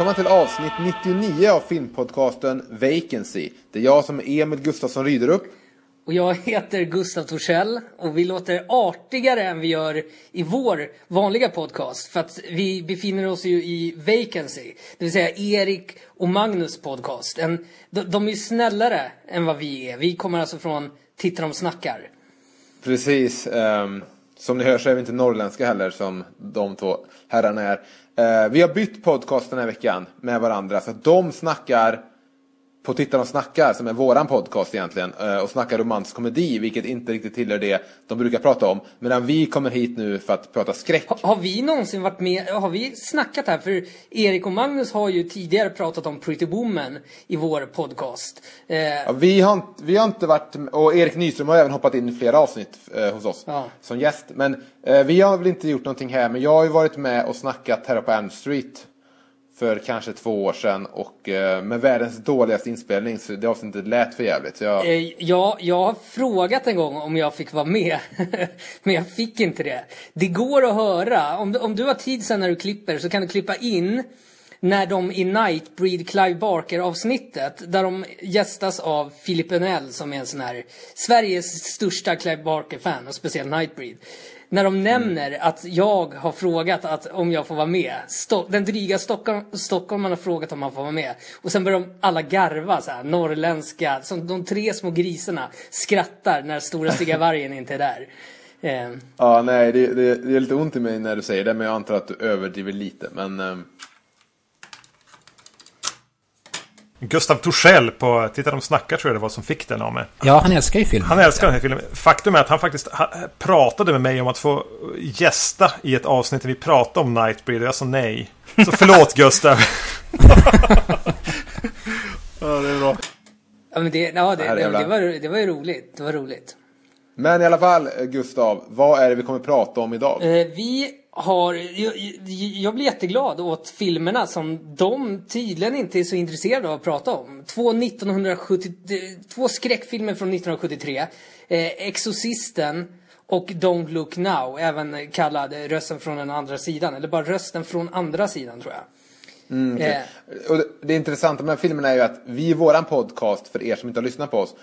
Välkomna till avsnitt 99 av filmpodcasten Vacancy. Det är jag som är Emil Gustafsson Ryderup. Och jag heter Gustav Torssell och vi låter artigare än vi gör i vår vanliga podcast. För att vi befinner oss ju i Vacancy. Det vill säga Erik och Magnus podcast. En, de, de är ju snällare än vad vi är. Vi kommer alltså från Titta de snackar. Precis. Um, som ni hör så är vi inte norrländska heller som de två herrarna är. Eh, vi har bytt podcast den här veckan med varandra. Så att de snackar på Tittarna snackar, som är våran podcast egentligen, eh, och snackar romantisk komedi, vilket inte riktigt tillhör det de brukar prata om. Medan vi kommer hit nu för att prata skräck. Har, har vi någonsin varit med, har vi snackat här? För Erik och Magnus har ju tidigare pratat om Pretty Woman i vår podcast. Eh, ja, vi, har, vi har inte varit, och Erik Nyström har även hoppat in i flera avsnitt eh, hos oss ja. som gäst. Men eh, vi har väl inte gjort någonting här, men jag har ju varit med och snackat här på Elm Street för kanske två år sedan och eh, med världens dåligaste inspelning så det avsnittet lät för jävligt. Jag... Eh, ja, jag har frågat en gång om jag fick vara med. Men jag fick inte det. Det går att höra. Om, om du har tid sen när du klipper så kan du klippa in när de i Nightbreed Clive Barker avsnittet där de gästas av Philip Önell som är en sån här Sveriges största Clive Barker-fan och speciellt Nightbreed när de nämner mm. att jag har frågat att, om jag får vara med. Sto den dryga Stockholm, Stockholm har frågat om man får vara med. Och sen börjar de alla garva så här, norrländska, som de tre små grisarna skrattar när stora stygga vargen inte är där. Eh. Ja, nej, det, det, det, är lite ont i mig när du säger det, men jag antar att du överdriver lite. Men, eh, Gustav Torssell på Titta de snackar tror jag det var som fick den av mig. Ja, han älskar ju filmen. Han älskar den här filmen. Faktum är att han faktiskt pratade med mig om att få gästa i ett avsnitt där vi pratade om Nightbreed och jag sa nej. Så förlåt Gustav. ja, det är bra. Ja, men det, ja, det, det, det, var, det var ju roligt. Det var roligt. Men i alla fall, Gustav, vad är det vi kommer prata om idag? Eh, vi har, jag, jag, blir jätteglad åt filmerna som de tydligen inte är så intresserade av att prata om. Två, 1970, två skräckfilmer från 1973. Eh, Exorcisten och Don't Look Now, även kallad Rösten från den andra sidan. Eller bara Rösten från andra sidan tror jag. Mm, okay. eh. och det, intressanta med här filmerna är ju att vi i våran podcast, för er som inte har lyssnat på oss,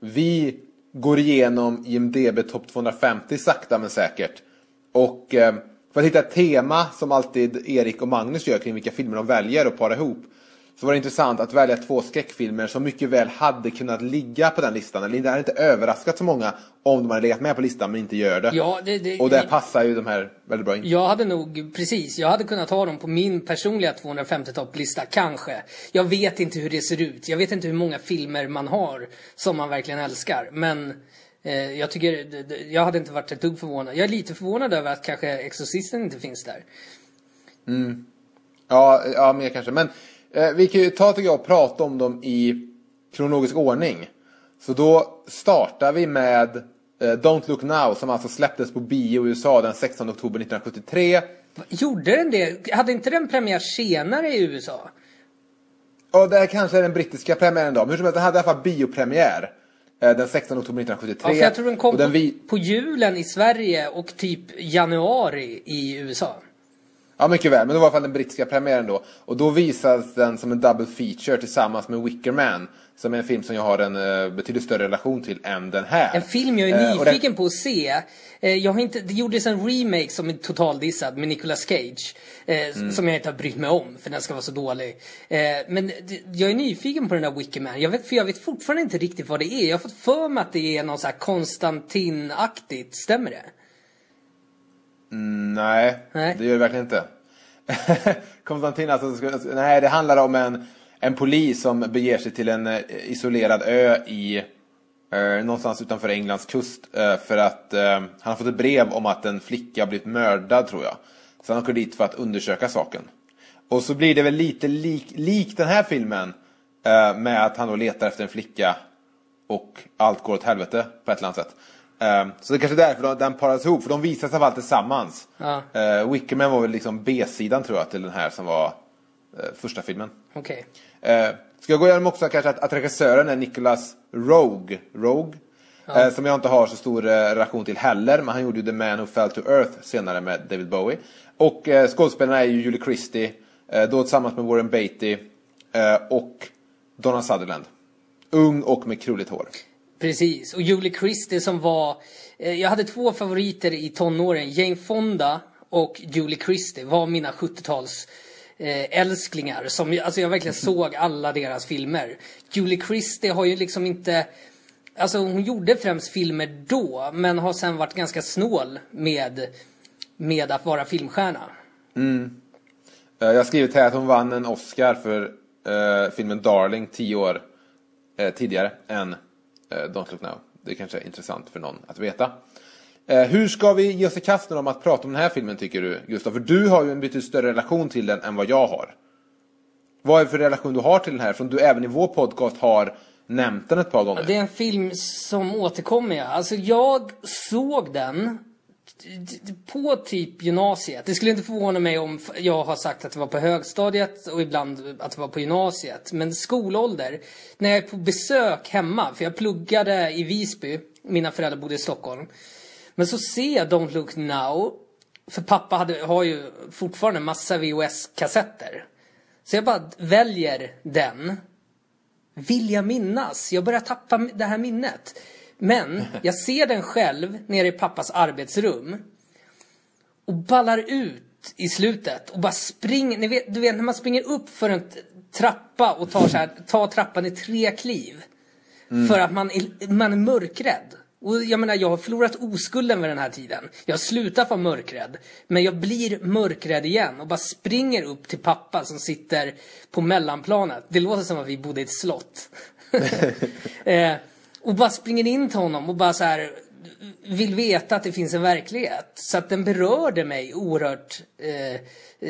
vi går igenom IMDB topp 250 sakta men säkert. Och eh, för att hitta ett tema som alltid Erik och Magnus gör kring vilka filmer de väljer och para ihop. Så var det intressant att välja två skräckfilmer som mycket väl hade kunnat ligga på den listan. Eller det hade inte överraskat så många om de hade legat med på listan men inte gör det. Ja, det, det och där passar ju de här väldigt bra in. Jag hade nog, precis, jag hade kunnat ha dem på min personliga 250 topplista, kanske. Jag vet inte hur det ser ut. Jag vet inte hur många filmer man har som man verkligen älskar. Men jag tycker, jag hade inte varit ett dugg förvånad. Jag är lite förvånad över att kanske Exorcisten inte finns där. Mm. Ja, ja, mer kanske. Men eh, vi kan ju ta tycker jag och prata om dem i kronologisk ordning. Så då startar vi med eh, Don't Look Now som alltså släpptes på bio i USA den 16 oktober 1973. Gjorde den det? Hade inte den premiär senare i USA? Ja, det här kanske är den brittiska premiären då. Men hur som helst, den hade i alla fall biopremiär. Eh, den 16 oktober 1973. Ja, jag tror den kom den vi... på julen i Sverige och typ januari i USA. Ja, mycket väl. Men det var i alla fall den brittiska premiären då. Och då visas den som en double feature tillsammans med Wicker Man. Som är en film som jag har en uh, betydligt större relation till än den här. En film jag är uh, nyfiken den... på att se. Uh, jag har inte, det gjordes en remake som är totaldissad med Nicolas Cage. Mm. Som jag inte har brytt mig om för den ska vara så dålig. men jag är nyfiken på den där Wickerman. Jag vet, för jag vet fortfarande inte riktigt vad det är. Jag har fått för mig att det är något så här Konstantin-aktigt. Stämmer det? Mm, nej, nej, det gör det verkligen inte. Konstantin, alltså, nej det handlar om en en polis som beger sig till en eh, isolerad ö i eh, någonstans utanför Englands kust eh, för att eh, han har fått ett brev om att en flicka blivit mördad tror jag. Så han åker dit för att undersöka saken. Och så blir det väl lite lik, lik den här filmen eh, med att han då letar efter en flicka och allt går åt helvete på ett eller annat sätt. Eh, så det är kanske är därför den paras ihop, för de visas av allt tillsammans. Ja. Wickerman var väl liksom B-sidan tror jag till den här som var första filmen. Okej. Okay. Eh, ska jag gå igenom också kanske att, att regissören är Nicholas Rogue. Rogue. Ja. Eh, som jag inte har så stor eh, relation till heller. Men han gjorde ju The Man Who Fell to Earth senare med David Bowie. Och eh, skådespelarna är ju Julie Christie, Eh, då tillsammans med Warren Beatty eh, och Donna Sutherland. Ung och med krulligt hår. Precis, och Julie Christie som var... Eh, jag hade två favoriter i tonåren. Jane Fonda och Julie Christie var mina 70-tals eh, älsklingar. Som, alltså jag verkligen såg alla deras filmer. Julie Christie har ju liksom inte... Alltså hon gjorde främst filmer då, men har sen varit ganska snål med, med att vara filmstjärna. Eh, Jag har skrivit här att hon vann en Oscar för eh, filmen Darling tio år eh, tidigare än eh, Don't Look Now. Det kanske är intressant för någon att veta. Eh, hur ska vi ge oss i kast med om att prata om den här filmen tycker du, Gustav? För du har ju en betydligt större relation till den än vad jag har. Vad är det för relation du har till den här? Från du även i vår podcast har nämnt den ett par gånger. Det är en film som återkommer. Ja. Alltså jag såg den på typ gymnasiet. Det skulle inte förvåna mig om jag har sagt att det var på högstadiet och ibland att det var på gymnasiet. Men skolålder, när jag är på besök hemma, för jag pluggade i Visby, mina föräldrar bodde i Stockholm. Men så ser jag Don't Look Now, för pappa hade, har ju fortfarande massa VHS-kassetter. Så jag bara väljer den vill jag minnas. Jag börjar tappa det här minnet. Men jag ser den själv nere i pappas arbetsrum. Och ballar ut i slutet och bara springer. Ni vet, du vet när man springer upp för en trappa och tar, så här, tar trappan i tre kliv. För att man är, man är mörkrädd. Och jag menar, jag har förlorat oskulden vid den här tiden. Jag har slutat vara mörkrädd. Men jag blir mörkrädd igen och bara springer upp till pappa som sitter på mellanplanet. Det låter som att vi bodde i ett slott. eh, och bara springer in till honom och bara så här vill veta att det finns en verklighet. Så att den berörde mig oerhört eh,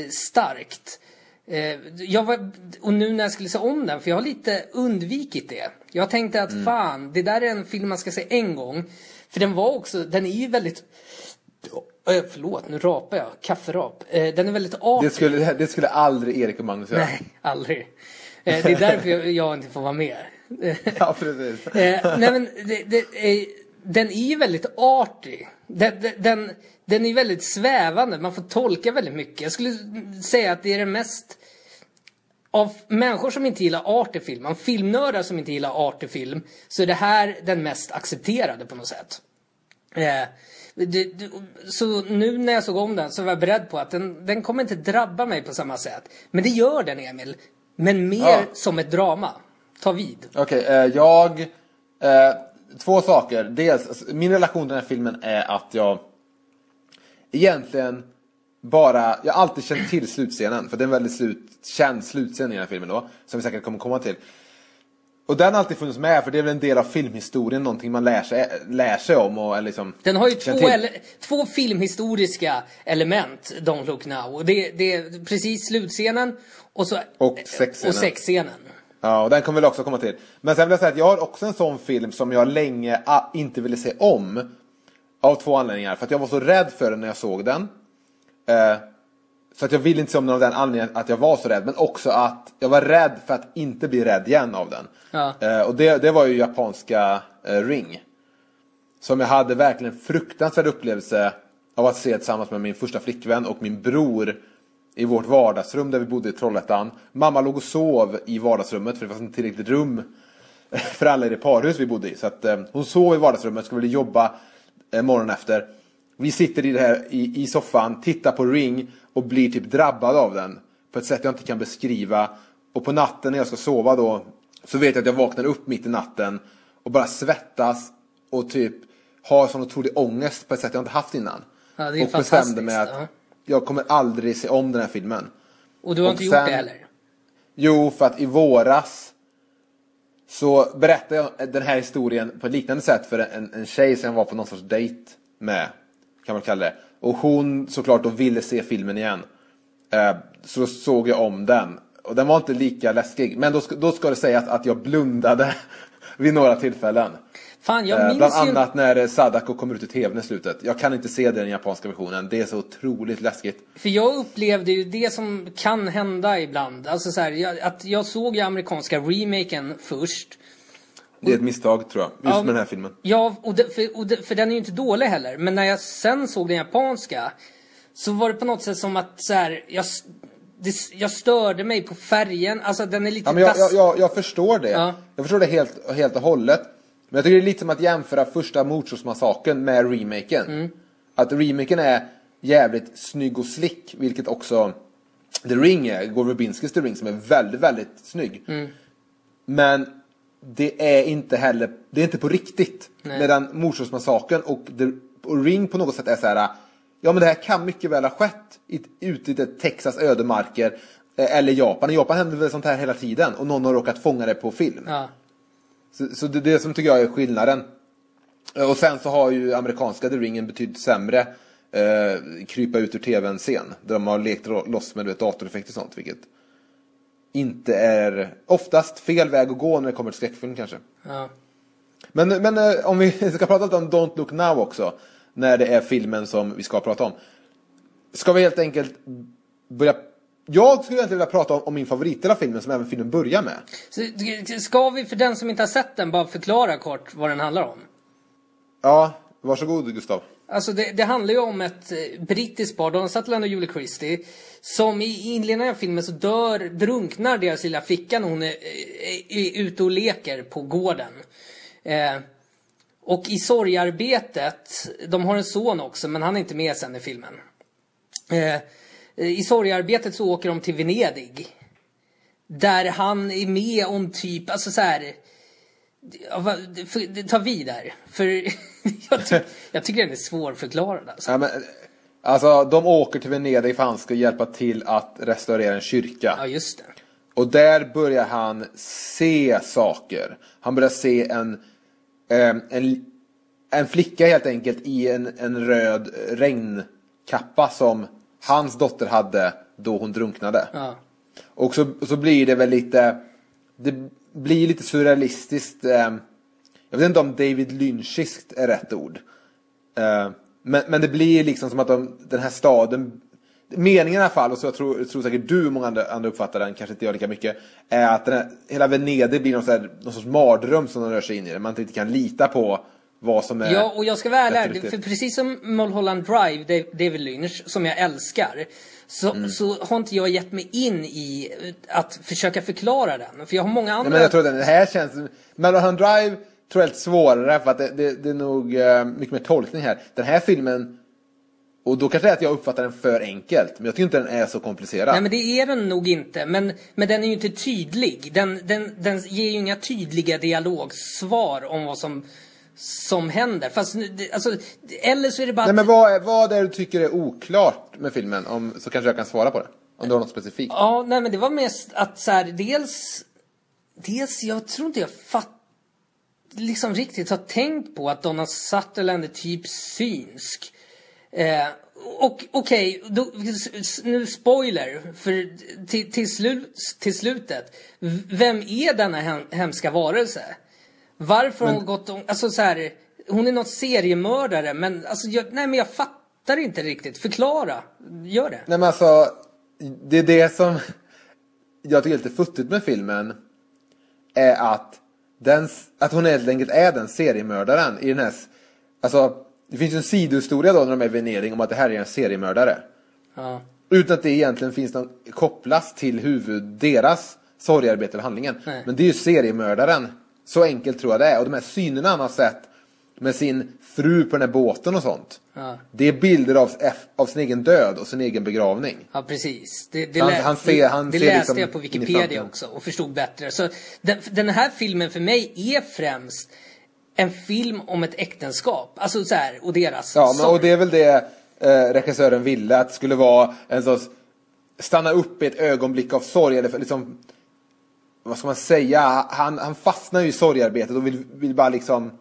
eh, starkt. Eh, jag var, och nu när jag skulle se om den, för jag har lite undvikit det. Jag tänkte att fan, det där är en film man ska se en gång. För den var också, den är ju väldigt... Eh, förlåt, nu rapar jag. Kafferap. Eh, den är väldigt artig. Det skulle, det skulle aldrig Erik och Magnus göra. Nej, aldrig. Det är därför jag, inte får vara med. Ja, precis. Nej men det, det, den är ju väldigt artig. Den, den- den, är väldigt svävande, man får tolka väldigt mycket. Jag skulle säga att det är den mest av människor som inte gillar artig film, av filmnördar som inte gillar artig film, så är det här den mest accepterade på något sätt. Eh, det, det, så nu när jag såg om den så var jag beredd på att den, den kommer inte drabba mig på samma sätt. Men det gör den Emil. Men mer Ja. som ett drama. Ta vid. Okej, eh, jag... Eh, två saker. Dels, alltså, min relation till den här filmen är att jag egentligen bara... Jag har alltid känt till slutscenen, för det är en väldigt slut, känd slutscen i den här filmen då, som vi säkert kommer komma till. Och den har alltid funnits med, för det är väl en del av filmhistorien, någonting man lär sig, lär sig om och liksom... Den har ju två, ele- två filmhistoriska element, Don't Look Now. Och det, det är precis slutscenen och, så, Och sexscenen. och sexscenen. Ja, och den kommer vi också komma till. Men sen vill jag säga att jag har också en sån film som jag länge ah, inte ville se om. Av två anledningar. För att jag var så rädd för den när jag såg den. Eh, så att jag ville inte se om den av den anledningen att jag var så rädd. Men också att jag var rädd för att inte bli rädd igen av den. Ja. Eh, och det, det var ju japanska eh, Ring. Som jag hade verkligen en fruktansvärd upplevelse av att se tillsammans med min första flickvän och min bror i vårt vardagsrum där vi bodde i Trollhättan. Mamma låg och sov i vardagsrummet för det fanns inte tillräckligt rum för alla i det parhus vi bodde i. Så att, eh, hon sov i vardagsrummet, skulle vilja jobba eh, morgonen efter. Vi sitter i, det här, i, i soffan, tittar på Ring och blir typ drabbad av den. På ett sätt jag inte kan beskriva. Och på natten när jag ska sova då så vet jag att jag vaknar upp mitt i natten och bara svettas och typ har sån otrolig ångest på ett sätt jag inte haft innan. Ja, och bestämde mig att fantastiskt, jag kommer aldrig se om den här filmen. Och du har Och inte gjort sen- det heller? Jo, för att i våras så berättade jag den här historien på ett liknande sätt för en, en tjej som jag var på någon sorts dejt med. Kan man kalla det. Och hon såklart då ville se filmen igen. Eh, så då såg jag om den. Och den var inte lika läskig. Men då ska, då ska det sägas att jag blundade vid några tillfällen. Fan, jag Eh, minns bland ju... annat när eh, Sadako kommer ut i tvn i slutet. Jag kan inte se den japanska versionen. Det är så otroligt läskigt. För jag upplevde ju det som kan hända ibland. Alltså så här, att jag såg ju amerikanska remaken först. Det är ett misstag tror jag. Just Ja, med den här filmen. Ja, och det, för, och det, för den är ju inte dålig heller. Men när jag sen såg den japanska så var det på något sätt som att så här, jag, det, jag störde mig på färgen. Alltså den är lite Ja, men jag, jag, jag, jag förstår det. Ja. Jag förstår det helt, helt och hållet. Men jag tycker det är lite som att jämföra första Mordsordsmassakern med remaken. Mm. Att remaken är jävligt snygg och slick, vilket också The Ring är. Gore Verbinskis The Ring som är väldigt, väldigt snygg. Mm. Men det är inte heller, det är inte på riktigt. Nej. Medan Mordsordsmassakern och, The- och Ring på något sätt är så här. Ja men det här kan mycket väl ha skett i, ute i det Texas ödemarker. eh, Eller Japan. I Japan händer väl sånt här hela tiden. Och någon har råkat fånga det på film. Ja. Så, så det är det som tycker jag är skillnaden. Eh, Och sen så har ju amerikanska The Ring en betydligt sämre eh, krypa ut ur tvn scen. Där de har lekt loss med du vet, datoreffekter och sånt. Vilket inte är oftast fel väg att gå när det kommer till skräckfilm kanske. ja. Men, men eh, om vi ska prata lite om Don't Look Now också. När det är filmen som vi ska prata om. Ska vi helt enkelt börja... Jag skulle egentligen vilja prata om, om min favoritdel av filmen som även filmen börjar med. Så, ska vi för den som inte har sett den bara förklara kort vad den handlar om? Ja, varsågod Gustav. Alltså det, det handlar ju om ett eh, brittiskt par, Donald Sutherland och Julie Christie. Som i inledningen av filmen så dör, drunknar deras lilla flicka när hon är, är, är ute och leker på gården. Eh, och i sorgarbetet, de har en son också men han är inte med sen i filmen. Eh, I sorgarbetet så åker de till Venedig. Där han är med om typ, alltså så här. Det- tar vid där. För jag, ty jag tycker den är svårförklarad alltså. Ja, men, alltså, de åker till Venedig för han ska hjälpa till att restaurera en kyrka. Ja, just det. Och där börjar han se saker. Han börjar se en, eh, en, en flicka helt enkelt i en, en röd regnkappa som hans dotter hade då hon drunknade. Ja. Och så, så blir det väl lite, det blir lite surrealistiskt. Eh, jag vet inte om David Lynchiskt är rätt ord. Eh, men, men det blir liksom som att de, den här staden, meningen i alla fall, och så jag tror, jag tror säkert du och många andra, andra uppfattar den, kanske inte jag lika mycket, är att här, hela Venedig blir någon, här, någon sorts mardröm som de rör sig in i. Där man inte riktigt kan lita på vad som är Ja, och jag ska vara ärlig, för precis som Mulholland Drive, David Lynch, som jag älskar, så, Mm. så har inte jag gett mig in i eh, att försöka förklara den. För jag har många andra... Nej, men jag tror att den här känns... Mulholland Drive tror jag är lite svårare för att det, det, det är nog eh, mycket mer tolkning här. Den här filmen, och då kanske det är att jag uppfattar den för enkelt, men jag tycker inte den är så komplicerad. Nej men det är den nog inte. Men, men den är ju inte tydlig. Den, den, den ger ju inga tydliga dialogsvar om vad som, som händer. Fast, alltså, eller så är det bara Nej men vad är, vad är det du tycker är oklart med filmen? Om, så kanske jag kan svara på det. Om du har något specifikt. Ja, nej men det var mest att så här, dels... Dels, jag tror inte jag fatt, liksom riktigt har tänkt på att Donald Sutherland är typ synsk. Eh, och okej, s- nu spoiler, för till, till, slut, till slutet. Vem är denna hem, hemska varelse? Varför har hon gått alltså så här, hon är något seriemördare men alltså jag, nej men jag fattar inte riktigt. Förklara, gör det. Nej men alltså, det är det som jag tycker är lite futtigt med filmen. Är att, den, att hon helt enkelt är den seriemördaren i den här... Alltså, det finns ju en sidohistoria då när de är i Venedig om att det här är en seriemördare. Ja. Utan att det egentligen finns någon kopplas till huvud, deras sorgarbete eller handlingen. Nej. Men det är ju seriemördaren. Så enkelt tror jag det är. Och de här synerna han har sett med sin fru på den här båten och sånt. Ja. Det är bilder av, av sin egen död och sin egen begravning. Ja, precis. Det, det, Han- han ser- han det ser läste liksom jag på Wikipedia också och förstod bättre. Så den, den här filmen för mig är främst en film om ett äktenskap. Alltså så här, och deras Ja, men, och det är väl det eh, regissören ville. Att det skulle vara en sorts stanna upp i ett ögonblick av sorg. Eller för- liksom, vad ska man säga? Han, han fastnar ju i sorgarbetet och vill, vill bara liksom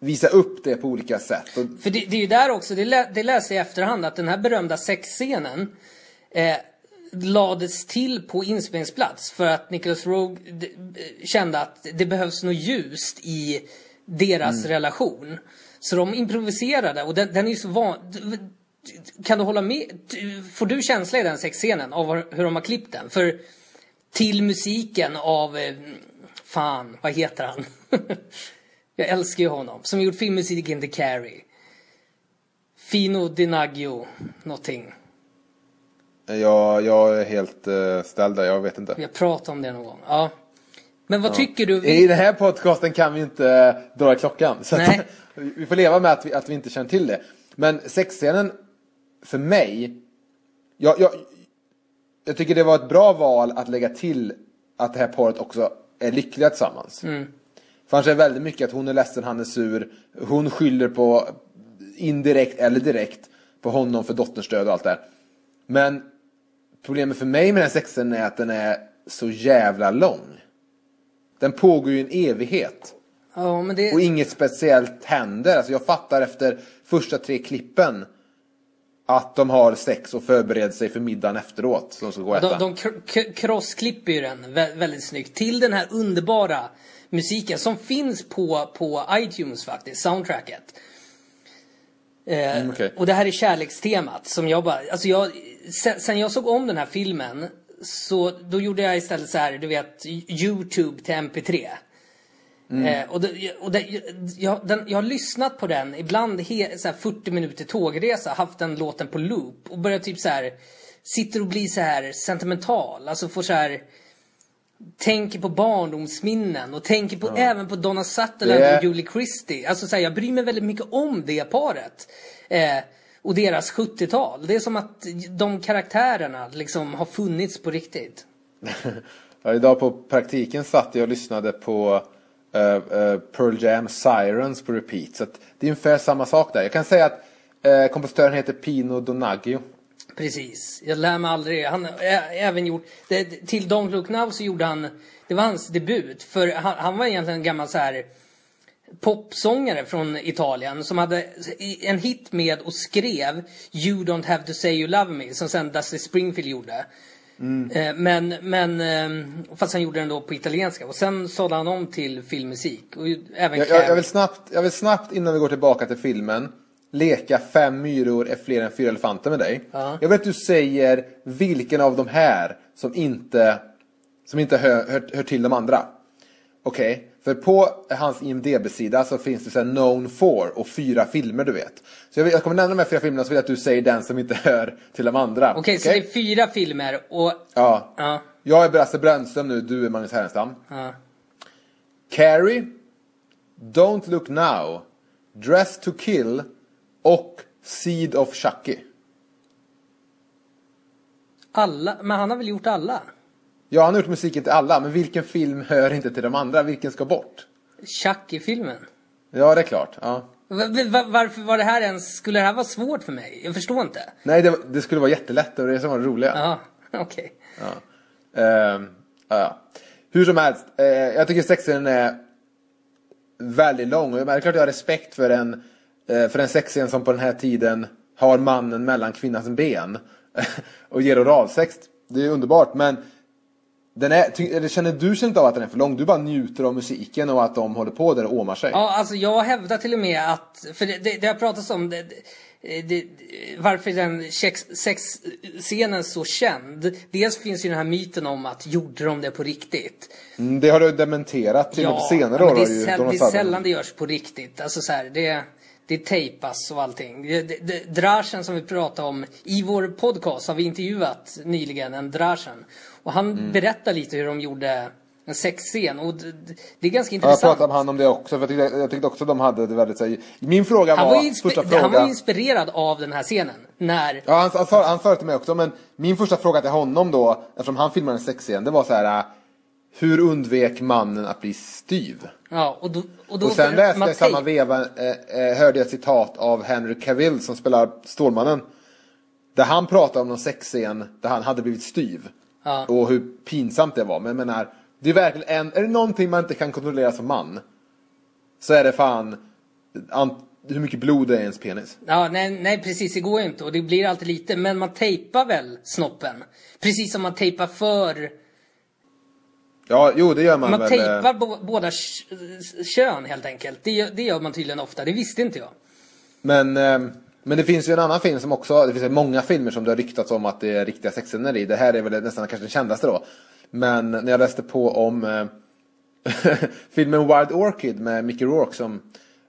visa upp det på olika sätt. För det, det är ju där också, det, lä, det läser jag i efterhand, att den här berömda sexscenen eh, lades till på inspelningsplats för att Nicholas Rogue eh, kände att det behövs något ljust i deras Mm. relation. Så de improviserade och den, den är ju så van... Kan du hålla med? Får du känsla i den sexscenen av hur de har klippt den? För till musiken av... eh, Fan, vad heter han? Jag älskar ju honom. Som gjort filmmusiken till Carrie. Fino Di Naggio, någonting. Jag, jag är helt uh, ställd där, jag vet inte. Vi har pratat om det någon gång. Ja. Men vad tycker du? I den här podcasten kan vi inte dra i klockan. Så att, vi får leva med att vi, att vi inte känner till det. Men sexscenen, för mig, jag, jag, jag tycker det var ett bra val att lägga till att det här paret också är lyckliga tillsammans. Mm. För annars är väldigt mycket att hon är ledsen, han är sur. Hon skyller på indirekt eller direkt på honom för dotterns död och allt det här. Men problemet för mig med den här sexen är att den är så jävla lång. Den pågår ju en evighet. Men det... Och inget speciellt händer. Alltså jag fattar efter första tre klippen att de har sex och förbereder sig för middagen efteråt. Som ska gå de, de crossklipper ju den väldigt snyggt. Till den här underbara musiken som finns på, på iTunes faktiskt, soundtracket. Eh, mm, okay. Och det här är kärlekstemat som jag bara, alltså jag, sen, sen, jag såg om den här filmen så då gjorde jag istället så här, du vet, YouTube till MP3. Mm. Eh, och det, och det, jag, den, jag har lyssnat på den, ibland he, så 40 minuter tågresa, haft den låten på loop och börjat typ så här, sitter och blir så här sentimental, alltså får så här tänker på barndomsminnen och tänker på, ja. även på Donna Sutherland det... och Julie Christie. Alltså så här, jag bryr mig väldigt mycket om det paret. Eh, och deras 70-tal. Det är som att de karaktärerna liksom har funnits på riktigt. ja, idag på praktiken satt jag och lyssnade på Eh, eh, Pearl Jam Sirens på repeat. Så det är ungefär samma sak där. Jag kan säga att eh, kompositören heter Pino Donaggio. Precis. Jag lär mig aldrig. Han har även gjort... Det, till Don't Look Now så gjorde han... Det var hans debut. För han, han var egentligen en gammal så här popsångare från Italien som hade en hit med och skrev You don't have to say you love me som sen Dusty Springfield gjorde. Mm. Men, men, ehm, fast han gjorde den då på italienska och sen sålde han om till filmmusik. Och även jag, jag, jag, vill snabbt, jag vill snabbt innan vi går tillbaka till filmen leka fem myror är fler än fyra elefanter med dig. Ja. Jag vill att du säger vilken av de här som inte, som inte hör, hör, hör till de andra. Okej, okay. För på hans IMDB-sida så finns det så known for och fyra filmer du vet. Så jag, vill, jag kommer nämna de här fyra filmerna så vill jag att du säger den som inte hör till de andra. Okej, okay, okay? så det är fyra filmer och... Ja. ja. Jag är Brasse Brännström nu, du är Magnus Härenstam. Ja. Carrie, Don't Look Now, Dress to Kill och Seed of Chucky. Alla? Men han har väl gjort alla? Ja, han har gjort musiken till alla. Men vilken film hör inte till de andra? Vilken ska bort? Chucky-filmen. Ja, det är klart. Ja. Varför var det här ens... Skulle det här vara svårt för mig? Jag förstår inte. Nej, det, det skulle vara jättelätt och det är som var det roliga. Ja, okej. Okay. Ja. Uh, ja. Hur som helst, uh, jag tycker sexscenen är väldigt lång. Och det är klart jag har respekt för en Eh, för en sexscen som på den här tiden har mannen mellan kvinnans ben och ger oralsex. Det är underbart men den är, eller känner du inte av att den är för lång? Du bara njuter av musiken och att de håller på där och åmar sig. Ja, alltså jag hävdar till och med att, för det, det, det har pratats om det, det, varför den sexscenen så känd. Dels finns ju den här myten om att gjorde de det på riktigt. Mm, det har du dementerat till ja, senare år. Ja, det, är, det är sällan det görs på riktigt. Alltså så här, det det tejpas och allting. Draschen som vi pratade om i vår podcast har vi intervjuat nyligen en Draschen. Och han mm. berättar lite hur de gjorde en sexscen och det är ganska intressant. Ja, jag pratade med han om det också för jag tyckte, jag tyckte också de hade det väldigt så Min fråga han var, var första fråga. Han var inspirerad av den här scenen. När... Ja, han, han, sa, han sa det till mig också men min första fråga till honom då, eftersom han filmade en sexscen, det var så här hur undvek mannen att bli styv? Ja, och, då, och, då och sen läste jag i samma veva, eh, hörde jag ett citat av Henry Cavill som spelar Stålmannen. Där han pratade om någon sexscen där han hade blivit styv. Ja. Och hur pinsamt det var. Men jag menar, det är verkligen en, är det någonting man inte kan kontrollera som man. Så är det fan hur mycket blod det är i ens penis. Ja, nej, nej precis, det går ju inte och det blir alltid lite. Men man tejpar väl snoppen? Precis som man tejpar för Ja, jo det gör man, man väl. Man tejpar eh. båda kön helt enkelt. Det gör, det gör man tydligen ofta, det visste inte jag. Men, ehm, men det finns ju en annan film som också, det finns många filmer som det har ryktats om att det är riktiga sexscener i. Det här är väl nästan kanske den kändaste då. Men när jag läste på om eh, filmen Wild Orchid med Mickey Rourke som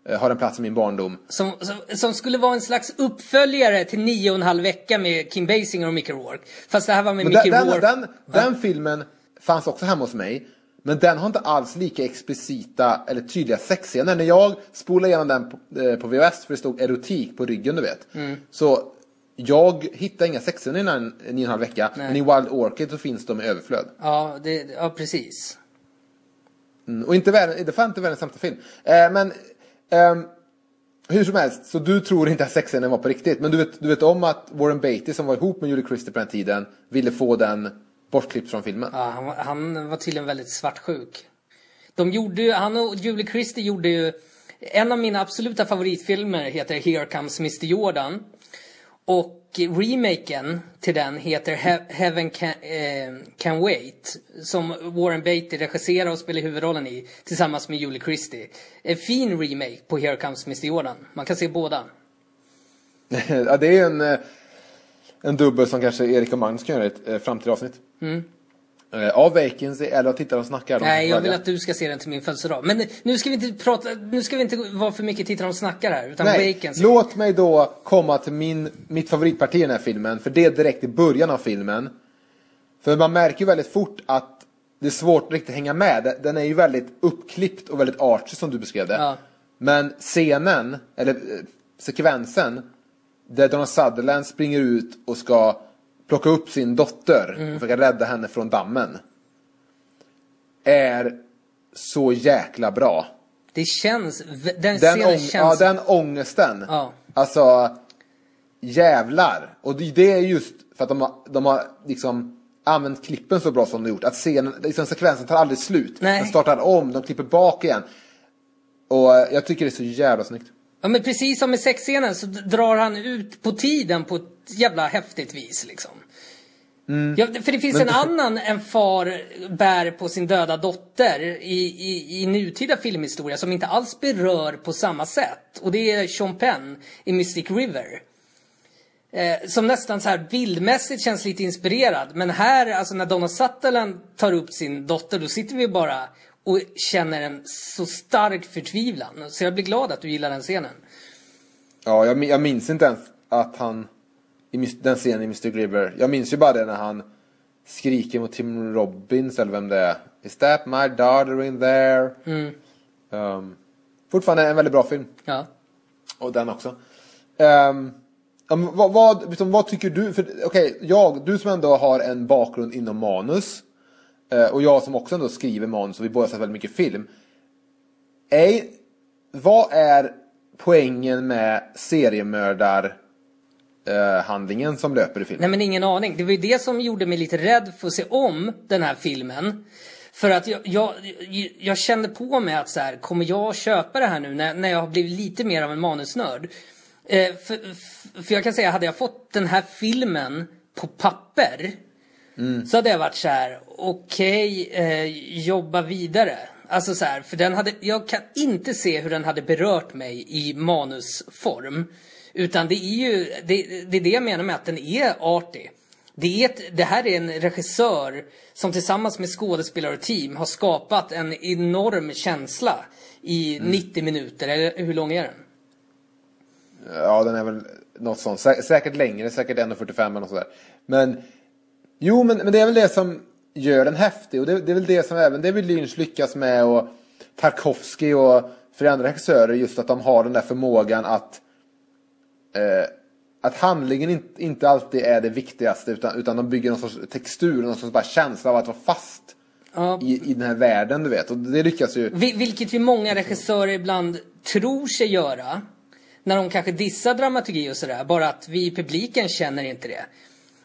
eh, har en plats i min barndom. Som, som, som skulle vara en slags uppföljare till nio och en halv vecka med Kim Basinger och Mickey Rourke. Fast det här var med Men Mickey den, den, Rourke. den, den filmen fanns också hemma hos mig. Men den har inte alls lika explicita eller tydliga sexscener. När jag spolade igenom den på, eh, på VHS, för det stod erotik på ryggen du vet. Mm. Så jag hittade inga sexscener innan nio och en halv vecka. Men i Wild Orchid så finns de i överflöd. Ja, det, ja, precis. Mm, och inte världen, det var inte världens sämsta film. Eh, men ehm, hur som helst, så du tror inte att sexscenen var på riktigt. Men du vet, du vet om att Warren Beatty som var ihop med Julie Christie på den tiden ville få den bortklippt från filmen. Ja, han, var- han var tydligen väldigt svartsjuk. De gjorde ju, han och Julie Christie gjorde ju, en av mina absoluta favoritfilmer heter Here Comes Mr Jordan. Och remaken till den heter He- Heaven can, eh, can Wait. Som Warren Beatty regisserar och spelar huvudrollen i tillsammans med Julie Christie. En fin remake på Here Comes Mr Jordan. Man kan se båda. ja, det är en, eh, en dubbel som kanske Erik och Magnus kan göra i ett eh, framtida avsnitt. Eh, Av Vacancy eller av Tittare och snackar. de Mm. Nej, jag vill välja. att du ska se den till min födelsedag. Men nu ska vi inte prata, nu ska vi inte vara för mycket tittare och snackar här. Utan Nej, Vacancy. låt mig då komma till min, mitt favoritparti i den här filmen. För det är direkt i början av filmen. För man märker ju väldigt fort att det är svårt att riktigt hänga med. Den är ju väldigt uppklippt och väldigt artsy som du beskrev det. Ja. Men scenen, eller eh, sekvensen, där Donald Sutherland springer ut och ska plocka upp sin dotter Mm. och försöka rädda henne från dammen. Är så jäkla bra. Det känns, den, Den, ång- känns... ja, den ångesten. Ja. Alltså, jävlar. Och det, är just för att de har, de har liksom använt klippen så bra som de gjort. Att scenen, liksom sekvensen tar aldrig slut. Nej. Den startar om, de klipper bak igen. Och jag tycker det är så jävla snyggt. Ja men precis som i sexscenen så drar han ut på tiden på ett jävla häftigt vis liksom. Ja, för det finns en annan en far bär på sin döda dotter i, i, i nutida filmhistoria som inte alls berör på samma sätt. Och det är Sean Penn i Mystic River. Eh, som nästan så här bildmässigt känns lite inspirerad. Men här, alltså när Donna Sutherland tar upp sin dotter, då sitter vi bara och känner en så stark förtvivlan. Så jag blir glad att du gillar den scenen. Ja, jag, jag minns inte ens att han, i den scenen i Mr. River. Jag minns ju bara det när han skriker mot Tim Robbins eller vem det är. Is that my daughter in there? Um, fortfarande en väldigt bra film. Ja. Och den också. Ja, men vad, vad, liksom, vad tycker du? För, okej, jag, du som ändå har en bakgrund inom manus. Eh, och jag som också ändå skriver manus och vi båda har sett väldigt mycket film. Är, vad är poängen med seriemördar eh, handlingen som löper i filmen? Nej men ingen aning. Det var ju det som gjorde mig lite rädd för att se om den här filmen. För att jag, jag, jag kände på mig att så här, kommer jag köpa det här nu när, när jag har blivit lite mer av en manusnörd? Eh, för, för jag kan säga, hade jag fått den här filmen på papper så hade jag varit så här: okej, eh, jobba vidare. Alltså så här, för den hade, jag kan inte se hur den hade berört mig i manusform. Utan det är ju, det, det är det jag menar med att den är artig. Det, är ett, det här är en regissör som tillsammans med skådespelare och team har skapat en enorm känsla i 90 minuter, eller hur lång är den? Ja, den är väl något sånt. Sä säkert längre, säkert 1.45 eller något sådär. Men, jo, men, men det är väl det som gör den häftig. Och det, det är väl det som även David Lynch lyckas med och Tarkovsky och flera andra regissörer. Just att de har den där förmågan att eh, att handlingen inte, inte alltid är det viktigaste utan, utan de bygger någon sorts textur, någon sorts bara känsla av att vara fast Ja. i, i den här världen du vet. Och det lyckas ju. Vi- Vilket ju många regissörer ibland tror sig göra. När de kanske dissar dramaturgi och sådär. Bara att vi i publiken känner inte det.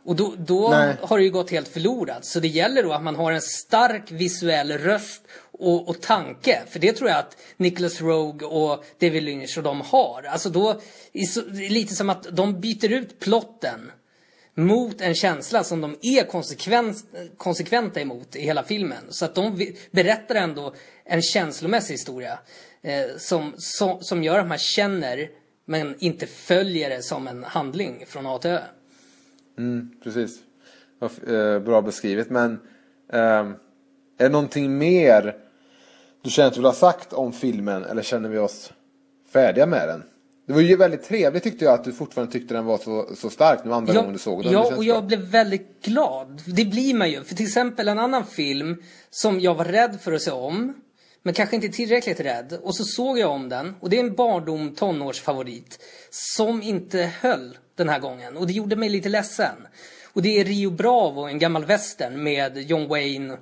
Och då, då har det ju gått helt förlorat. Så det gäller då att man har en stark visuell röst och, och tanke. För det tror jag att Nicholas Rogue och David Lynch och de har. Alltså då, det är lite som att de byter ut plotten mot en känsla som de är konsekvent, konsekventa emot i hela filmen. Så att de berättar ändå en känslomässig historia eh, som, som, som gör att man känner men inte följer det som en handling från A till Ö. Precis. Vad f- eh, Bra beskrivet. Men ehm, är det någonting mer du känner att du vill ha sagt om filmen? Eller känner vi oss färdiga med den. Det var ju väldigt trevligt tyckte jag att du fortfarande tyckte den var så, så stark nu andra gången du såg den. Ja, och jag bra. blev väldigt glad. Det blir man ju. För till exempel en annan film som jag var rädd för att se om. Men kanske inte tillräckligt rädd. Och så såg jag om den. Och det är en barndom tonårsfavorit. Som inte höll den här gången. Och det gjorde mig lite ledsen. Och det är Rio Bravo, en gammal western med John Wayne,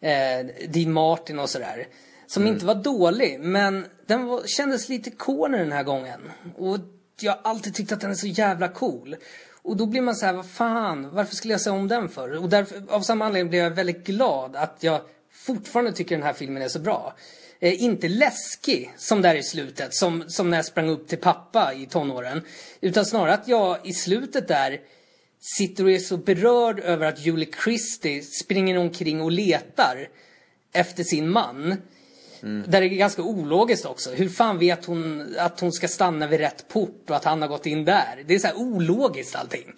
eh, Dean Martin och sådär. Som inte var dålig, men den var, kändes lite corny den här gången. Och jag har alltid tyckt att den är så jävla cool. Och då blir man så här, vad fan, varför skulle jag se om den för? Och därför, av samma anledning blev jag väldigt glad att jag fortfarande tycker den här filmen är så bra. Eh, inte läskig som där i slutet, som, som när jag sprang upp till pappa i tonåren. Utan snarare att jag i slutet där sitter och är så berörd över att Julie Christie springer omkring och letar efter sin man. Där det är ganska ologiskt också. Hur fan vet hon att hon ska stanna vid rätt port och att han har gått in där? Det är så här ologiskt allting.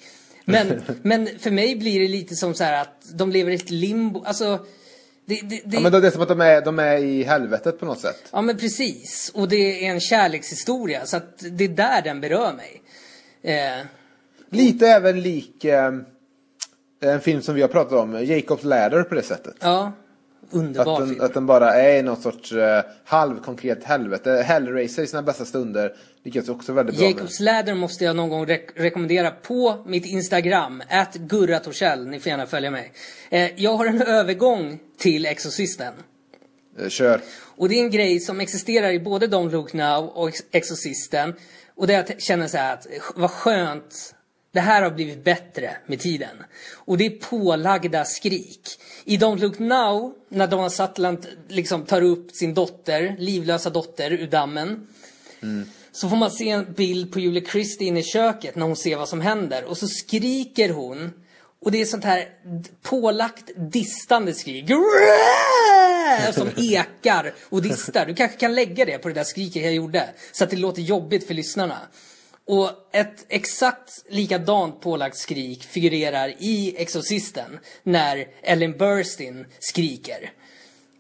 Men, men för mig blir det lite som så här att de lever i ett limbo. Alltså, det, det, det, Ja, men då är det som att de är, de är i helvetet på något sätt. Ja men precis. Och det är en kärlekshistoria. Så att det är där den berör mig. Eh, Lite även lik eh, en film som vi har pratat om, Jacobs Ladder på det sättet. ja, Att underbar den, film. att den bara är i någon sorts eh, halvkonkret helvete. Hellraiser i sina bästa stunder lyckas också väldigt bra. Jacobs Ladder måste jag någon gång rek- rekommendera på mitt Instagram, at Gurra Torssell. Ni får gärna följa mig. Eh, jag har en övergång till Exorcisten. Eh, Kör. Och det är en grej som existerar i både Don't Look Now och Ex- Exorcisten. Och där jag känner så här att, vad skönt. Det här har blivit bättre med tiden. Och det är pålagda skrik. I Don't Look Now, när Donna Sutherland liksom tar upp sin dotter, livlösa dotter, ur dammen. Så får man se en bild på Julie Christie inne i köket när hon ser vad som händer. Och så skriker hon. Och det är sånt här pålagt distande skrik. Som ekar och distar. Du kanske kan lägga det på det där skriket jag gjorde. Så att det låter jobbigt för lyssnarna. Och ett exakt likadant pålagt skrik figurerar i Exorcisten. När Ellen Burstyn skriker.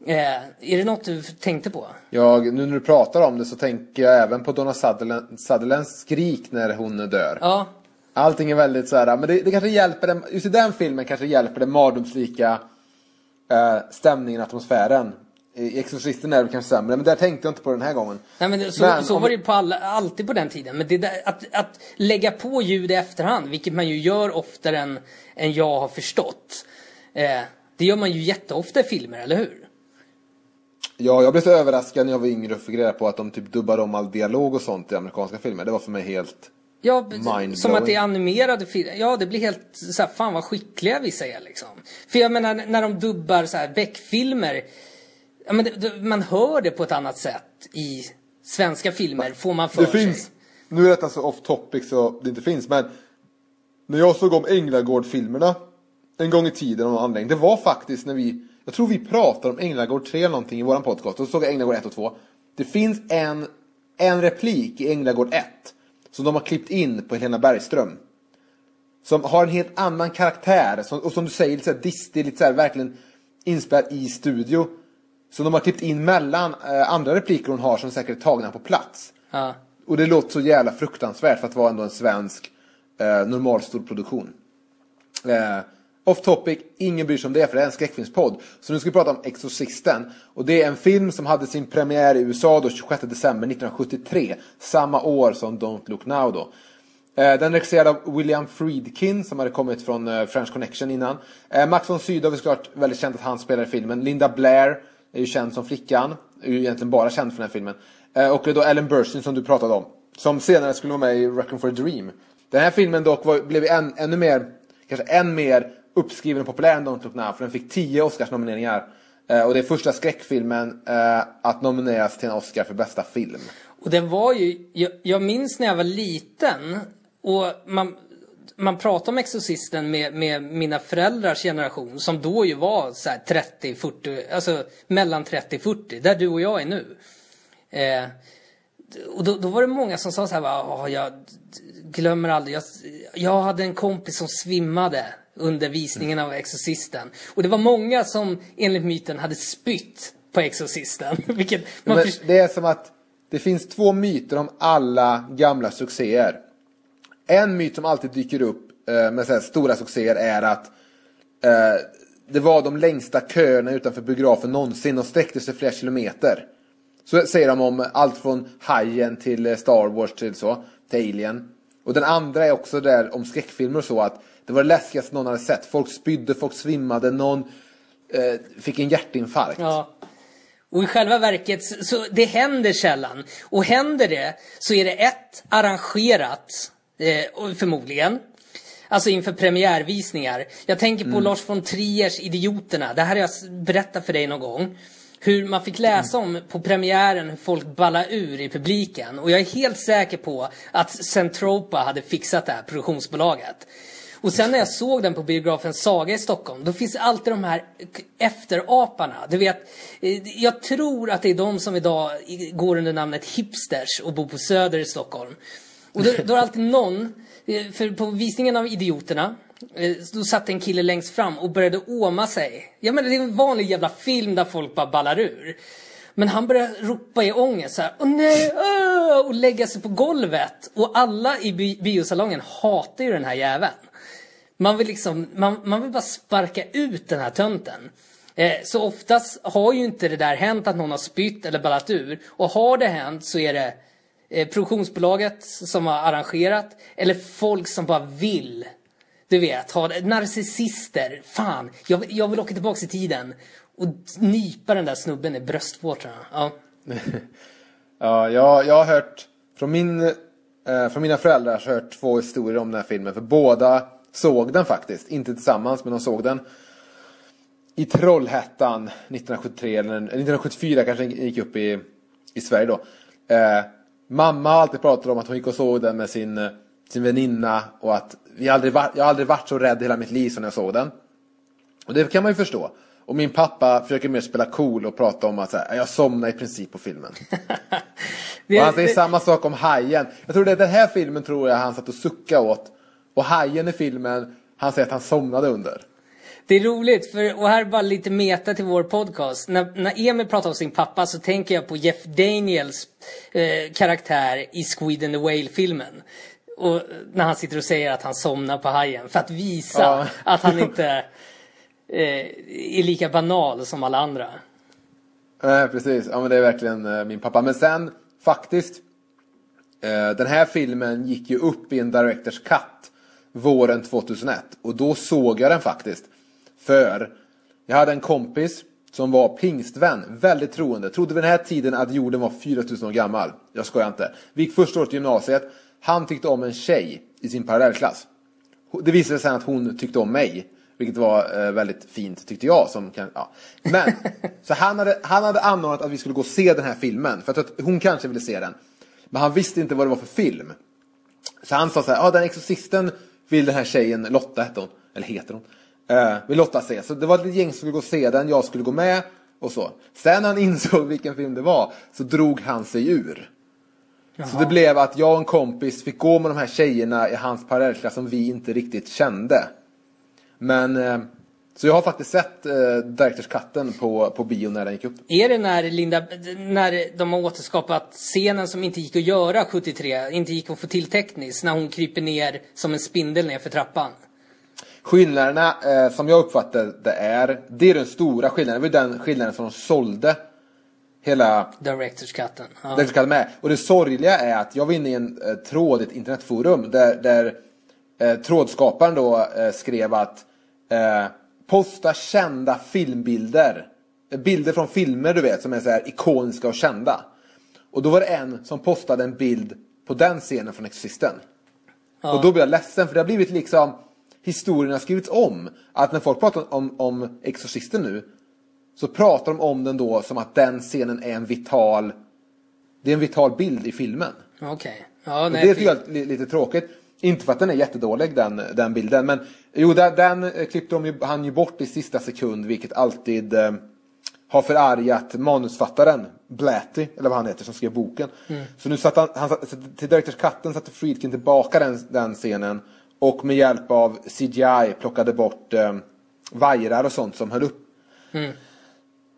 Eh, är det något du tänkte på? Jag, nu när du pratar om det så tänker jag även på Donna Sutherland, Sutherlands skrik när hon dör. Ja, Allting är väldigt så här, men det, det kanske hjälper den, just i den filmen kanske hjälper den mardrömslika eh, stämningen, atmosfären. I Exorcisten är det kanske sämre, men där tänkte jag inte på den här gången. Nej men så, Men så om- var det ju på alla, alltid på den tiden. Men det där, att, att lägga på ljud i efterhand, vilket man ju gör oftare än, än jag har förstått. Eh, det gör man ju jätteofta i filmer, eller hur? Ja, jag blev så överraskad när jag var yngre och fick reda på att de typ dubbade om all dialog och sånt i amerikanska filmer. Det var för mig helt... Ja, som att det är animerade filmer. Ja, det blir helt så här, fan vad skickliga vissa är liksom. För jag menar, när de dubbar så här Beck-filmer. Ja, men det, det, man hör det på ett annat sätt i svenska filmer, får man för Det sig. finns, nu är detta så off topic så det inte finns, men när jag såg om Änglagård-filmerna en gång i tiden av någon anledning, det var faktiskt när vi, jag tror vi pratade om Änglagård 3 eller någonting i våran podcast, och så såg jag Änglagård 1 och 2. Det finns en, en replik i Änglagård 1 som de har klippt in på Helena Bergström. Som har en helt annan karaktär, som, och som du säger, lite så här distig, lite så här, verkligen inspelad i studio. Som de har klippt in mellan eh, andra repliker hon har som säkert är tagna på plats. Ja. Och det låter så jävla fruktansvärt för att vara ändå en svensk eh, normalstor produktion. Eh, off topic, ingen bryr sig om det för det är en skräckfilmspodd. Så nu ska vi prata om Exorcisten. Och det är en film som hade sin premiär i USA då 26 december 1973. Samma år som Don't Look Now då. Eh, den är regisserad av William Friedkin som hade kommit från eh, French Connection innan. Eh, Max von Sydow är såklart väldigt känt att han spelar i filmen. Linda Blair är ju känd som flickan. Är ju egentligen bara känd för den här filmen. Och det är då Ellen Burstyn som du pratade om. Som senare skulle vara med i Reckon for a Dream. Den här filmen dock var, blev än, ännu mer, kanske än mer uppskriven och populär än Don't Look Now. För den fick 10 Oscarsnomineringar. Eh, och det är första skräckfilmen eh, att nomineras till en Oscar för bästa film. Och den var ju, jag, jag minns när jag var liten och man, man pratade om Exorcisten med, med mina föräldrars generation som då ju var så här 30, 40, alltså mellan 30 40, där du och jag är nu. Eh, och då, då var det många som sa så här, jag glömmer aldrig, jag, jag hade en kompis som svimmade under visningen av Exorcisten. Och det var många som enligt myten hade spytt på Exorcisten. Vilket man Men det är som att det finns två myter om alla gamla succéer. En myt som alltid dyker upp eh, med så stora succéer är att eh, det var de längsta köerna utanför biografen någonsin. och sträckte sig flera kilometer. Så säger de om allt från Hajen till Star Wars till så, till Alien. Och den andra är också där om skräckfilmer och så att det var det läskigaste någon hade sett. Folk spydde, folk svimmade, någon eh, fick en hjärtinfarkt. Ja. Och i själva verket, så, det händer sällan. Och händer det så är det ett, arrangerat, eh, förmodligen. Alltså inför premiärvisningar. Jag tänker på Lars von Triers Idioterna. Det här har jag berättat för dig någon gång. Hur man fick läsa om på premiären hur folk ballade ur i publiken. Och jag är helt säker på att Centropa hade fixat det här produktionsbolaget. Och sen när jag såg den på biografen Saga i Stockholm, då finns alltid de här efteraparna. Du vet, eh, jag tror att det är de som idag går under namnet hipsters och bor på Söder i Stockholm. Och då, då är det alltid någon, eh, för på visningen av Idioterna, eh, då satt en kille längst fram och började åma sig. Jag menar, det är en vanlig jävla film där folk bara ballar ur. Men han började ropa i ångest så här, åh nej, åh! och lägga sig på golvet. Och alla i bi- biosalongen hatar ju den här jäveln. Man vill liksom, man, man vill bara sparka ut den här tönten. Eh, så oftast har ju inte det där hänt att någon har spytt eller ballat ur. Och har det hänt så är det eh, produktionsbolaget som har arrangerat eller folk som bara vill. Du vet, ha narcissister. Fan, jag, vill- jag vill åka tillbaka i tiden och nypa den där snubben i bröstvårtorna. Ja. Ja, jag, jag har hört från, min, eh, från mina föräldrar så har jag hört två historier om den här filmen. För båda såg den faktiskt. Inte tillsammans, men de såg den. I Trollhättan 1973, eller 1974 kanske den gick upp i, i Sverige då. Eh, mamma har alltid pratat om att hon gick och såg den med sin, eh, sin väninna. Och att vi aldrig var, jag har aldrig varit så rädd i hela mitt liv som när jag såg den. Och det kan man ju förstå. Och min pappa försöker mer spela cool och prata om att så här, jag somnade i princip på filmen. Det, Och han säger samma sak om Hajen. Jag tror det är den här filmen tror jag han satt och suckade åt. Och Hajen i filmen, han säger att han somnade under. Det är roligt, för, och här är bara lite meta till vår podcast. När, när Emil pratar om sin pappa så tänker jag på Jeff Daniels eh, karaktär i Squid and the Whale-filmen. Och när han sitter och säger att han somnar på hajen. För att visa Ja. att han inte eh, är lika banal som alla andra. Nej, precis. Ja, men det är verkligen eh, min pappa. Men sen, faktiskt. Eh, den här filmen gick ju upp i en Directors Cut våren 2001. Och då såg jag den faktiskt. För jag hade en kompis som var pingstvän, väldigt troende. Trodde vid den här tiden att jorden var 4000 år gammal. Jag skojar inte. Vi gick första året i gymnasiet. Han tyckte om en tjej i sin parallellklass. Det visade sig sen att hon tyckte om mig. Vilket var eh, väldigt fint tyckte jag. Som kan, ja. Men, så han hade, han hade anordnat att vi skulle gå och se den här filmen. För att hon kanske ville se den. Men han visste inte vad det var för film. Så han sa så här, ja ah, den exorcisten vill den här tjejen, Lotta hette hon, eller heter hon, eh, vill Lotta se. Så det var ett gäng som skulle gå och se den, jag skulle gå med och så. Sen när han insåg vilken film det var så drog han sig ur. Så det blev att jag och en kompis fick gå med de här tjejerna i hans parallellklass som vi inte riktigt kände. Men, eh, så jag har faktiskt sett eh, Directors Cutten på, på bio när den gick upp. Är det när, Linda, när de har återskapat scenen som inte gick att göra 73, inte gick att få till tekniskt, när hon kryper ner som en spindel ner för trappan? Skillnaderna eh, som jag uppfattar det är, det är den stora skillnaden. Det var den skillnaden som de sålde hela Directors cutten. Ja. så kallade med. Och det sorgliga är att jag var inne i en eh, tråd ett internetforum där, där eh, trådskaparen då eh, skrev att eh, posta kända filmbilder. Bilder från filmer du vet som är så här ikoniska och kända. Och då var det en som postade en bild på den scenen från Exorcisten. Och då blev jag ledsen för det har blivit liksom historien har skrivits om. Att när folk pratar om, om Exorcisten nu så pratar de om den då som att den scenen är en vital det är en vital bild i filmen. Okej. Ja, Och nej, det är li- lite tråkigt. Inte för att den är jättedålig den, den bilden. Men jo, den, den klippte de ju, han ju bort i sista sekund. Vilket alltid eh, har förargat manusfattaren. Blatty, eller vad han heter, som skrev boken. Mm. Så nu satte han, han satte, till Directors Cutten satte Friedkin tillbaka den, den scenen. Och med hjälp av CGI plockade bort eh, vajrar och sånt som höll upp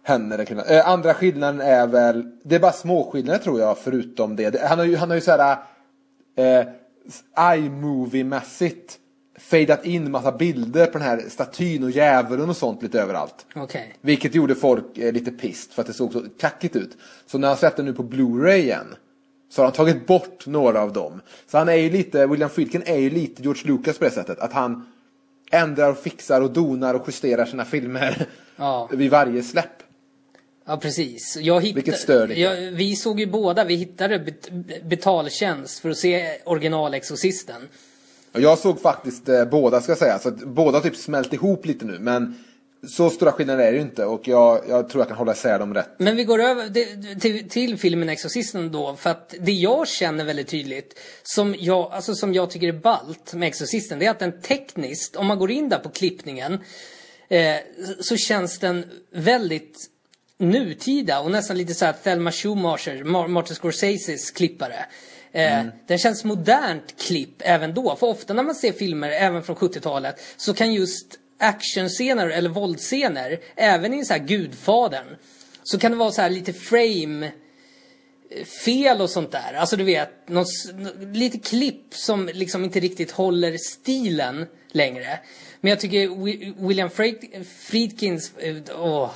henne. Den kvinnan. Eh, andra skillnaden är väl, det är bara små skillnader tror jag förutom det. Han har ju, han har ju såhär eh, iMovie-mässigt fejdat in massa bilder på den här statyn och djävulen och sånt lite överallt. Okej. Vilket gjorde folk eh, lite pissed för att det såg så kackigt ut. Så när han släppte nu på Blu-ray igen så har han tagit bort några av dem. Så han är ju lite, William Friedkin är ju lite George Lucas på det sättet. Att han ändrar och fixar och donar och justerar sina filmer Ja. vid varje släpp. Ja, precis. Jag hittade, Vilket stör jag, Vi såg ju båda, vi hittade bet, betaltjänst för att se original-Exorcisten. Jag såg faktiskt eh, båda ska jag säga. Så båda typ smält ihop lite nu. Men så stora skillnader är det ju inte. Och jag, jag tror jag kan hålla isär dem rätt. Men vi går över till, till filmen Exorcisten då. För att det jag känner väldigt tydligt, som jag, alltså som jag tycker är ballt med Exorcisten, det är att den tekniskt, om man går in där på klippningen, eh, så känns den väldigt nutida och nästan lite så här Thelma Schumacher, Mar- Martin Scorseses klippare. Eh, Den känns modernt klipp även då. För ofta när man ser filmer, även från 70-talet, så kan just actionscener eller våldsscener, även i så här Gudfadern, så kan det vara så här lite frame eh, fel och sånt där. Alltså du vet, någon, lite klipp som liksom inte riktigt håller stilen längre. Men jag tycker Wi- William Fried- Friedkins, eh, åh.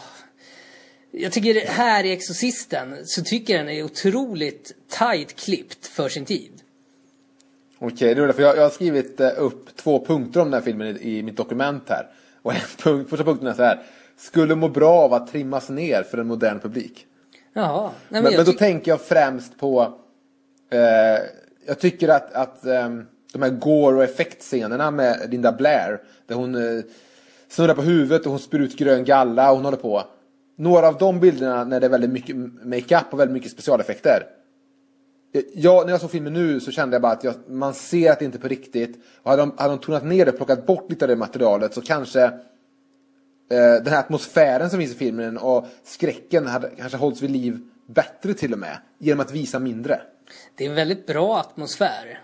Jag tycker det här i Exorcisten så tycker jag den är otroligt tight klippt för sin tid. Okej, det är för jag, jag har skrivit eh, upp två punkter om den här filmen i, i mitt dokument här. Och en punkt, första punkten är så här. Skulle må bra av att trimmas ner för en modern publik. Jaha. Nej, Men, men men, då tänker jag främst på... Eh, jag tycker att, att ehm, de här gore och effektscenerna med Linda Blair. Där hon eh, snurrar på huvudet och hon spyr ut grön galla och hon håller på. Några av de bilderna när det är väldigt mycket makeup och väldigt mycket specialeffekter. Jag, när jag såg filmen nu så kände jag bara att jag, man ser att det inte är på riktigt. Och hade de, hade de tonat ner det och plockat bort lite av det materialet så kanske eh, den här atmosfären som finns i filmen och skräcken hade kanske hållits vid liv bättre till och med. Genom att visa mindre. Det är en väldigt bra atmosfär.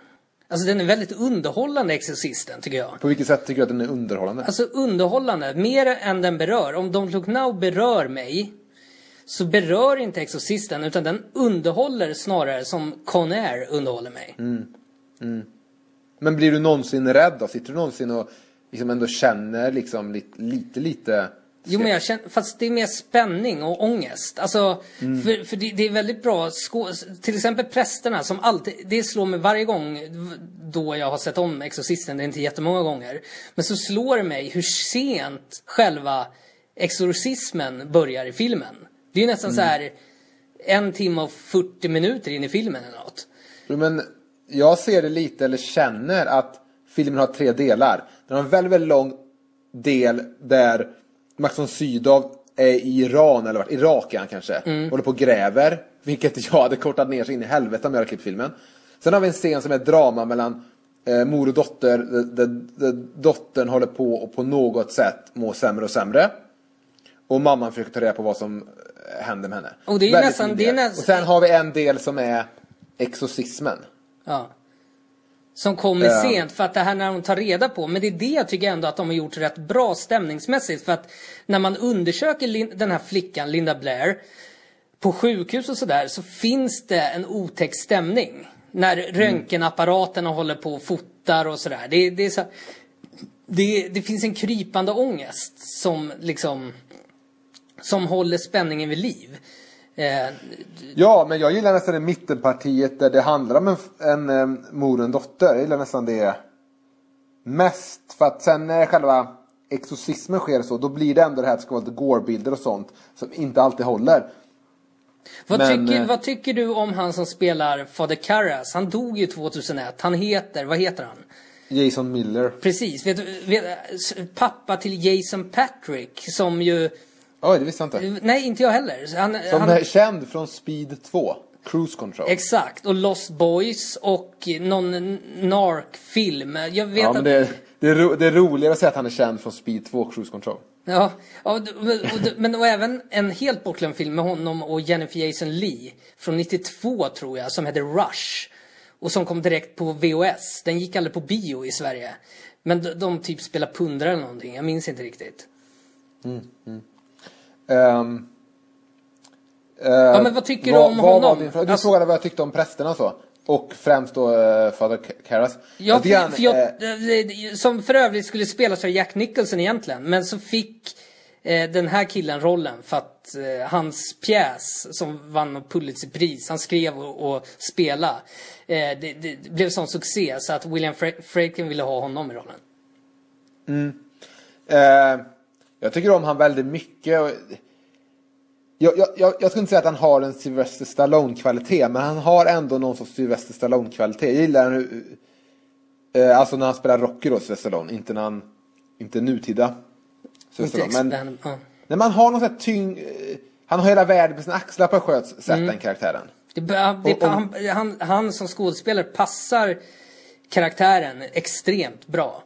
Alltså den är väldigt underhållande Exorcisten tycker jag. På vilket sätt tycker du att den är underhållande? Alltså underhållande, mer än den berör. Om Don't Look Now berör mig så berör inte Exorcisten utan den underhåller snarare som Con Air underhåller mig. Men blir du någonsin rädd då? Sitter du någonsin och liksom ändå känner liksom lite, lite, lite Jo men jag känner, fast det är mer spänning och ångest. Alltså, för, för det, det är väldigt bra Till exempel prästerna som alltid, det slår mig varje gång då jag har sett om Exorcisten, det är inte jättemånga gånger. Men så slår det mig hur sent själva exorcismen börjar i filmen. Det är ju nästan så här en timme och 40 minuter in i filmen eller något. Jo, Men jag ser det lite, eller känner att filmen har tre delar. Den har en väldigt, väldigt lång del där Max von Sydow är i Iran, eller vart, Irak är han kanske. Håller på och gräver. Vilket jag hade kortat ner sig in i helvete om jag hade klippt filmen. Sen har vi en scen som är ett drama mellan eh, mor och dotter. Där, där, dottern håller på och på något sätt mår sämre och sämre. Och mamman försöker ta reda på vad som eh, händer med henne. Och det är Väldigt nästan- det är nästan- Och sen har vi en del som är exorcismen. Ja. Som kommer Ja. sent för att det här när de tar reda på, men det är det jag tycker ändå att de har gjort rätt bra stämningsmässigt för att när man undersöker Lin- den här flickan, Linda Blair, på sjukhus och sådär så finns det en otäck stämning. När röntgenapparaterna håller på och fotar och sådär. Det, det så det, det finns en krypande ångest som liksom som håller spänningen vid liv. Eh, Ja, men jag gillar nästan det mittenpartiet där det handlar om en, en, em, mor och en dotter. Jag gillar nästan det mest. För att sen när själva exorcismen sker så, då blir det ändå det här att det ska vara lite gore-bilder och sånt. Som inte alltid håller. Vad, Men, tycker, eh, vad tycker du om han som spelar Fader Karras? Han dog ju 2001. Han heter, vad heter han? Jason Miller. Precis, vet, vet, pappa till Jason Patrick som ju... Oj, det visste jag inte. Nej, inte jag heller. Han, Som han, är känd från Speed 2. Cruise Control. Exakt, och Lost Boys och någon nark-film. Jag vet Ja, att... men det, det, är ro, det är roligare att säga att han är känd från Speed 2 Cruise Control. Ja, ja och, och, men och även en helt bortglömd film med honom och Jennifer Jason Lee från 92 tror jag, som heter Rush. Och som kom direkt på VHS. Den gick aldrig på bio i Sverige. Men de, de typ spelar pundare eller någonting, jag minns inte riktigt. Ehm, Ja, men vad tycker du vad, om vad honom? Din, du Alltså- frågade vad jag tyckte om prästerna och så. Och främst då uh, Father Karras. Ja, Lite grann, för, för jag, eh, eh, som för övrigt skulle spelas av Jack Nicholson egentligen. Men så fick eh, den här killen rollen för att eh, hans pjäs som vann något Pulitzerpris, han skrev och, och spelade. Eh, det, det, blev sån succé så att William Fra- Friedkin ville ha honom i rollen. Eh, jag tycker om han väldigt mycket. Och, jag, jag, jag, jag skulle inte säga att han har en Sylvester Stallone-kvalitet, men han har ändå någon sorts Sylvester Stallone-kvalitet. Jag gillar hur, eh, alltså när han spelar Rocky då, Sylvester Stallone, inte när han, inte nutida Sylvester Inte Stallone. Men ja. när man har någon sån här tyng, eh, han har hela världen på sina axlar på ett skönt sätt, Mm. den karaktären. Det, det, Och- och- han, han, han som skådespelare passar karaktären extremt bra.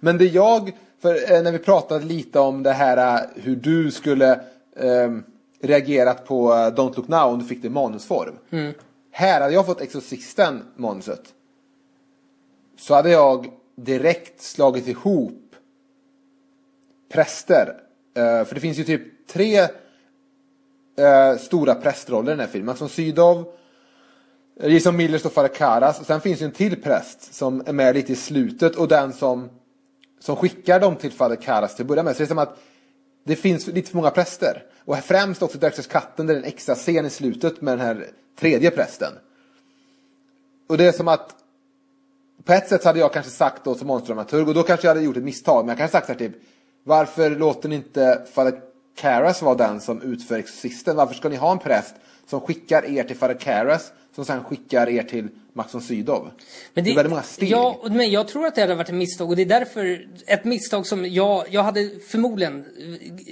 Men det jag, för eh, när vi pratade lite om det här eh, hur du skulle eh, reagerat på eh, Don't Look Now om du fick det i manusform. Här hade jag fått Exorcisten manuset. Så hade jag direkt slagit ihop präster. Eh, för det finns ju typ tre eh, stora prästroller i den här filmen. Som Sydow, Jason Miller står för Karas. Och sen finns ju en till präst som är med lite i slutet och den som, som skickar dem till fader Karas till att börja med. Så det är som att det finns lite för många präster. Och främst också Directors Katten där det är en extra scen i slutet med den här tredje prästen. Och det är som att på ett sätt så hade jag kanske sagt då som monsterdramaturg och då kanske jag hade gjort ett misstag. Men jag kanske sagt så här typ Varför låter ni inte fader Karas vara den som utför exorcisten? Varför ska ni ha en präst som skickar er till fader Karas som sen skickar er till Max von Sydow? Men det, är väldigt många steg. Ja, men jag tror att det hade varit ett misstag och det är därför ett misstag som jag, jag hade förmodligen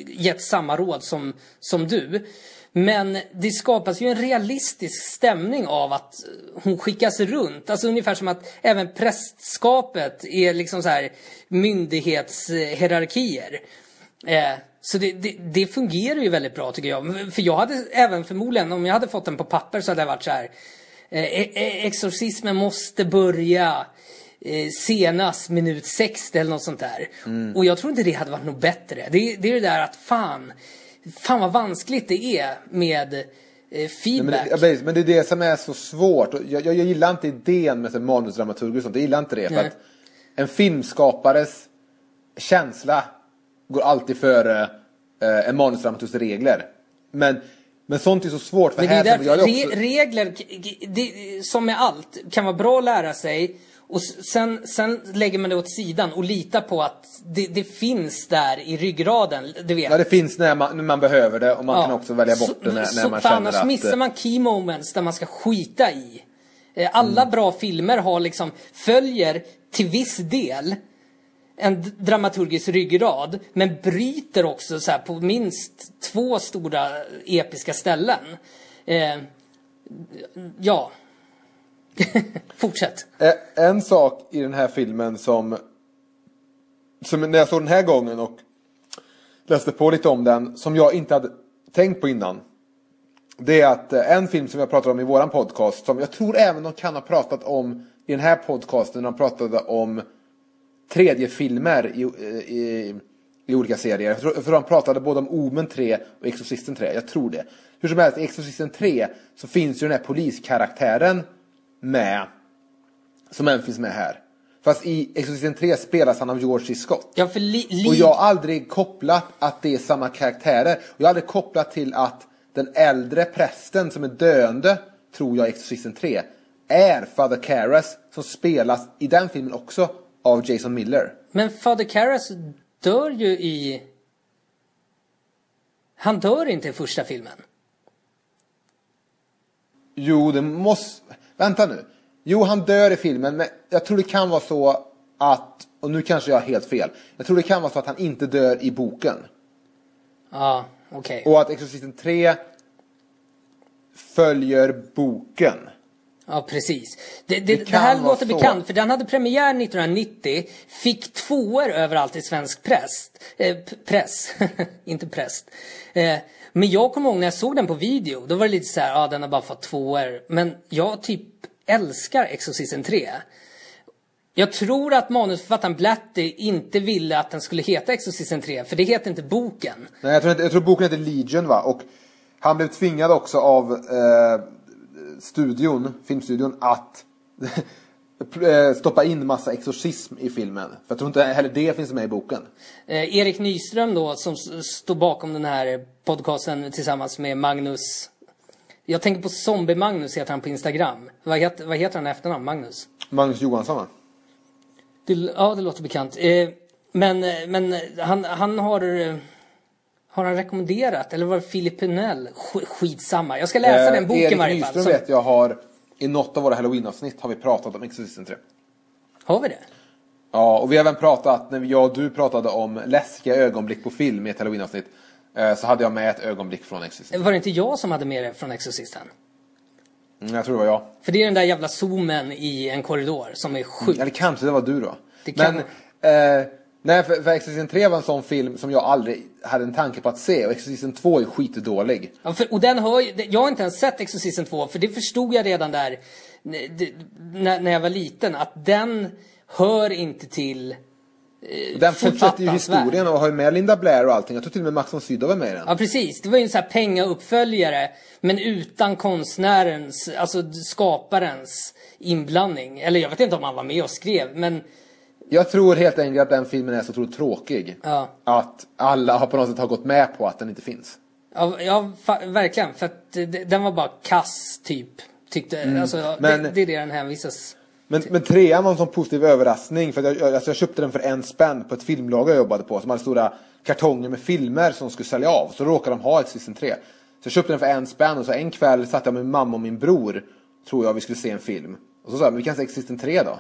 gett samma råd som, som du. Men det skapas ju en realistisk stämning av att hon skickas runt. Alltså ungefär som att även prästskapet är liksom så här myndighetshierarkier. Eh, så det, det, det fungerar ju väldigt bra tycker jag. För jag hade även förmodligen, om jag hade fått den på papper så hade det varit så här. Eh, eh, exorcismen måste börja eh, senast minut 60 eller något sånt där. Och jag tror inte det hade varit något bättre. Det, det är det där att fan, fan vad vanskligt det är med eh, Nej, feedback. men, det, men det är det som är så svårt. Jag, jag, jag gillar inte idén med manusdramaturger och sånt. Jag gillar inte det. För att en filmskapares känsla går alltid före eh, en manusdramaturgs regler. Men, men sånt är så svårt. För Men det är här därför, jag också, regler, det, som med allt, kan vara bra att lära sig. Och sen, sen lägger man det åt sidan och litar på att det, det finns där i ryggraden. Du vet. ja, det finns när man, när man behöver det och man kan också välja bort Så- det när, när så- man för känner annars att... eh, missar man key moments där man ska skita i. Eh, Alla Mm. bra filmer har liksom, följer till viss del en dramaturgisk ryggrad men bryter också så här på minst två stora episka ställen. Eh, ja. Fortsätt. Eh, en sak i den här filmen som, som när jag såg den här gången och läste på lite om den, som jag inte hade tänkt på innan. Det är att eh, en film som jag pratade om i våran podcast, som jag tror även de kan ha pratat om i den här podcasten, när de pratade om tredje filmer i, i, i olika serier. Jag tror, för de pratade både om Omen 3 och Exorcisten 3. Jag tror det. Hur som helst, i Exorcisten 3 så finns ju den här poliskaraktären med som även finns med här. Fast i Exorcisten 3 spelas han av George C. Scott. Ja, för li, li, Och jag har aldrig kopplat att det är samma karaktärer. Och jag har aldrig kopplat till att den äldre prästen som är döende, tror jag i Exorcisten 3, är Father Karras som spelas i den filmen också av Jason Miller. Men Fader Karras dör ju i... Han dör inte i första filmen. Jo, det måste... Vänta nu. Jo, han dör i filmen, men jag tror det kan vara så att... Och nu kanske jag har helt fel. Jag tror det kan vara så att han inte dör i boken. Ja, okej. Och att Exorcisten 3 följer boken. Ja, precis. Det, det, Det det, här låter så. bekant, för den hade premiär 1990, fick tvåor överallt i svensk press. Eh, press, inte präst. Eh, men jag kommer ihåg när jag såg den på video, då var det lite så här, ja ah, den har bara fått tvåor. Men jag typ älskar Exorcisten 3. Jag tror att manusförfattaren Blatty inte ville att den skulle heta Exorcisten 3, för det heter inte boken. Nej, jag tror, jag tror boken heter Legion va? Och Han blev tvingad också av eh, studion, filmstudion att eh, stoppa in massa exorcism i filmen. För jag tror inte heller det finns med i boken. Eh, Erik Nyström då, som står bakom den här podcasten tillsammans med Magnus. Jag tänker på Zombie-Magnus heter han på Instagram. Vad heter, vad heter han efternamn? Magnus? Magnus Johansson va? Det, ja, det låter bekant. Eh, men eh, men eh, han, han har... eh, Har han rekommenderat? Eller var det Filip Punell? Sk- Skitsamma. Jag ska läsa den boken Eh, Erik varje fall. Nyström Som, vet jag har, i något av våra halloween-avsnitt har vi pratat om Exorcisten 3. har vi det? Ja, och vi har även pratat, när jag och du pratade om läskiga ögonblick på film i ett halloween-avsnitt. eh, Så hade jag med ett ögonblick från Exorcisten. Var det inte jag som hade med det från Exorcisten? Mm, jag tror det var jag. För det är den där jävla zoomen i en korridor som är sjuk. Eller kanske det var du då. Det kan Men, eh, nej för, för Exorcisten 3 var en sån film som jag aldrig hade en tanke på att se. Och Exorcisten 2 är skitdålig. Ja, för, och den har jag har inte ens sett Exorcisten 2 för det förstod jag redan där när, när jag var liten att den hör inte till eh, Den fortsätter ju historien och har ju med Linda Blair och allting. Jag tror till och med Max von Sydow var med i den. Ja precis, det var ju en sån här pengauppföljare men utan konstnärens, alltså skaparens inblandning. Eller jag vet inte om han var med och skrev men Jag tror helt enkelt att den filmen är så otroligt tråkig. Ja. Att alla har på något sätt har gått med på att den inte finns. ja, ja verkligen för att det- den var bara kass typ. Tyckte, alltså, Mm. men- det, det är det den hänvisas. Men, men trean var en sån positiv överraskning. För jag, jag, alltså jag köpte den för en spänn på ett filmlager jag jobbade på. Som hade stora kartonger med filmer som skulle sälja av. Så råkade de ha Exorcisten 3. Så jag köpte den för en spänn och så en kväll satt jag med min mamma och min bror. Tror jag vi skulle se en film. Och så sa jag, men vi kan se Exorcisten 3 då.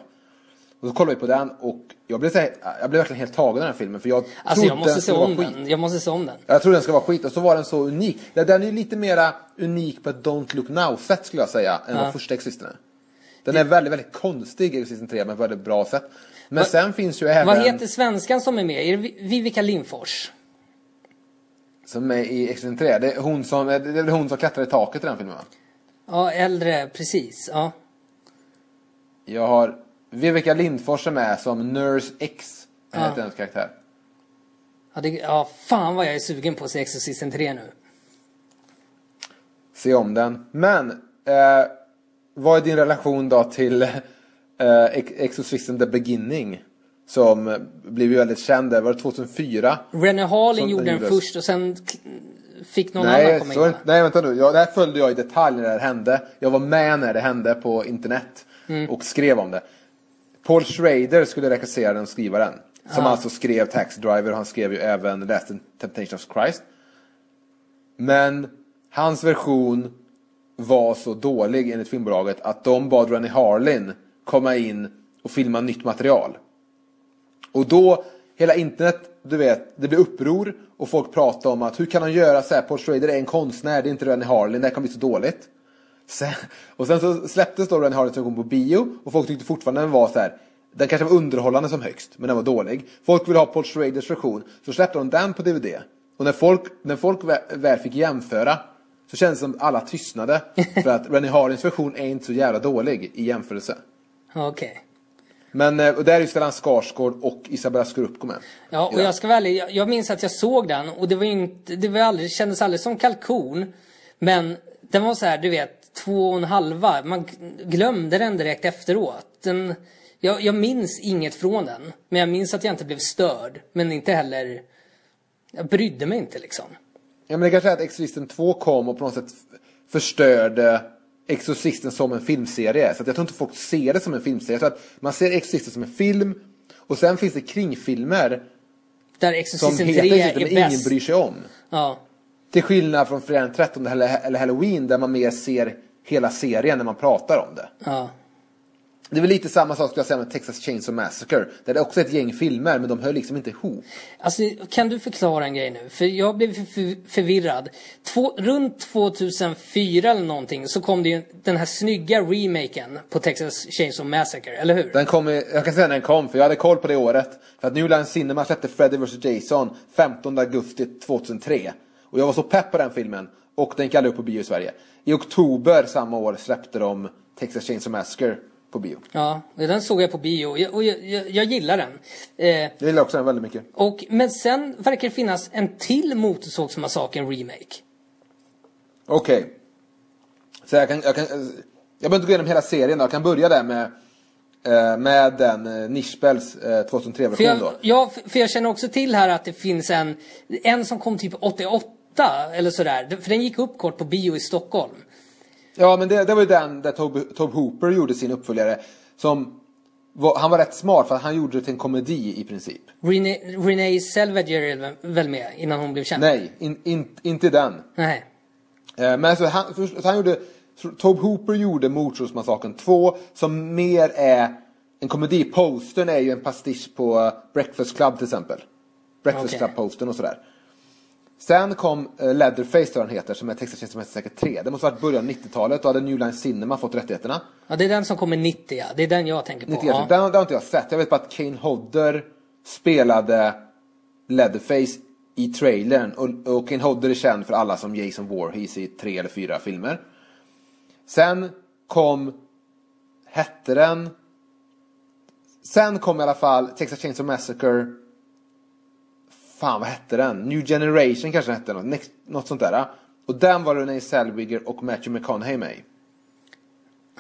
Och så kollade vi på den och jag blev, så här, jag blev verkligen helt tagen av den filmen. För jag Alltså trodde jag måste den skulle vara skit. den. Jag måste se om den. Jag tror den ska vara skit och så var den så unik. Den är ju lite mera unik på ett Don't Look Now-sätt skulle jag säga. Än Ja. vad första Exorcisten är. Den är väldigt, väldigt konstig Exorcisten 3 men ett väldigt bra sätt. Men Va- sen finns ju även... Vad heter svenskan som är med? Är det Vi- Vivica Lindfors? Som är i Exorcisten 3. Det är hon som, det är hon som klättrar i taket i den filmen va? Ja, äldre, precis. Ja. Jag har Vivica Lindfors är med som Nurse X. Ja. Heter hennes karaktär. Ja, det, ja, fan vad jag är sugen på att se Exorcisten 3 nu. Se om den. Men, eh, vad är din relation då till eh, Ex- Exorcisten The Beginning? Som blev ju väldigt känd, där. var det 2004? Rennie Harlin Som gjorde den först och sen fick någon annan Nej, komma så, in. nej vänta nu. Jag, det här följde jag i detalj när det här hände. Jag var med när det hände på internet. Mm. Och skrev om det. Paul Schrader skulle regissera den och skriva den. Som alltså skrev Taxi Driver han skrev ju även Last Temptation of Christ. Men hans version var så dålig enligt filmbolaget att de bad Rennie Harlin komma in och filma nytt material. Och då, hela internet, du vet, det blev uppror och folk pratade om att hur kan han göra så här? Paul Schrader är en konstnär, det är inte Rennie Harlin, det här kommer bli så dåligt. Sen, och sen så släpptes då Rennie Harlins version på bio och folk tyckte fortfarande den var så här. Den kanske var underhållande som högst, men den var dålig. Folk ville ha Paul Schraders version, så släppte de den på DVD. Och när folk, när folk vä- väl fick jämföra så kändes det som alla tystnade. För att Rennie Harlins version är inte så jävla dålig i jämförelse. Okej. Men eh, och där är ju Stellan Skarsgård och Isabella Scorupco med. Ja, och jag ska vara ärlig, jag, jag minns att jag såg den och det var inte, det var aldrig, kändes aldrig som kalkon. Men den var så här, du vet, två och en halva. Man glömde den direkt efteråt. Den, jag, jag minns inget från den. Men jag minns att jag inte blev störd. Men inte heller, jag brydde mig inte liksom. Ja men det kanske är att Exorcisten 2 kom och på något sätt förstörde Exorcisten som en filmserie. Så att jag tror inte folk ser det som en filmserie. Tror att man ser Exorcisten som en film. Och sen finns det kringfilmer Där som Exorcisten heter 3 Exorcisten är men ingen bäst. bryr sig om. Ja. Till skillnad från Fredag den 13 eller Halloween där man mer ser hela serien när man pratar om det. Ja. Det är väl lite samma sak skulle jag säga med Texas Chainsaw Massacre. Där det är också ett gäng filmer men de hör liksom inte ihop. Alltså, kan du förklara en grej nu? För jag blev för- för- förvirrad. Två, runt 2004 eller någonting så kom det ju den här snygga remaken på Texas Chainsaw Massacre, eller hur? Den kom jag kan säga när den kom, för jag hade koll på det året. För att New Line Cinema släppte Freddy vs Jason 15 augusti 2003. Och jag var så pepp på den filmen. Och den aldrig upp på bio i Sverige. I oktober samma år släppte de Texas Chainsaw Massacre på bio. Ja, den såg jag på bio och jag, och jag, jag, jag gillar den. Eh, Jag gillar också den väldigt mycket. och, men sen verkar det finnas en till Motorsågsmassakern remake. Okej. Så jag kan, jag kan, jag behöver inte gå igenom hela serien då. Jag kan börja där med, eh, med den eh, Nischbells eh, För 2003-version jag, då. ja, för jag känner också till här att det finns en, en som kom typ 88 eller sådär. För den gick upp kort på bio i Stockholm. Ja, men det, det var ju den där Tob, Tob Hooper gjorde sin uppföljare. Som var, han var rätt smart för att han gjorde det till en komedi i princip. Renee, Renee Zellweger är väl- med innan hon blev känd? Nej, in, in, inte den. Nej. Eh, Men så han, så han gjorde, så Tobe Hooper gjorde Mordsordsmassakern 2 som mer är en komedi. Postern är ju en pastisch på eh, Breakfast Club till exempel. Breakfast Okej. Club-postern och sådär. Sen kom eh, Leatherface tror jag den heter, som är Texas Chainsaw Massacre 3. Det måste ha varit början av 90-talet, då hade New Line Cinema fått rättigheterna. Ja, det är den som kommer 90 ja. Det är den jag tänker på. 90 Ja. den, den har inte jag sett. Jag vet bara att Kane Hodder spelade Leatherface i trailern. Och, och Kane Hodder är känd för alla som Jason Voorhees i tre eller fyra filmer. Sen kom, hette den, sen kom i alla fall Texas Chainsaw Massacre, fan vad hette den? New Generation kanske den hette, något, Next, något sånt där. Och den var Renee Zellweger och Matthew McConaughey med.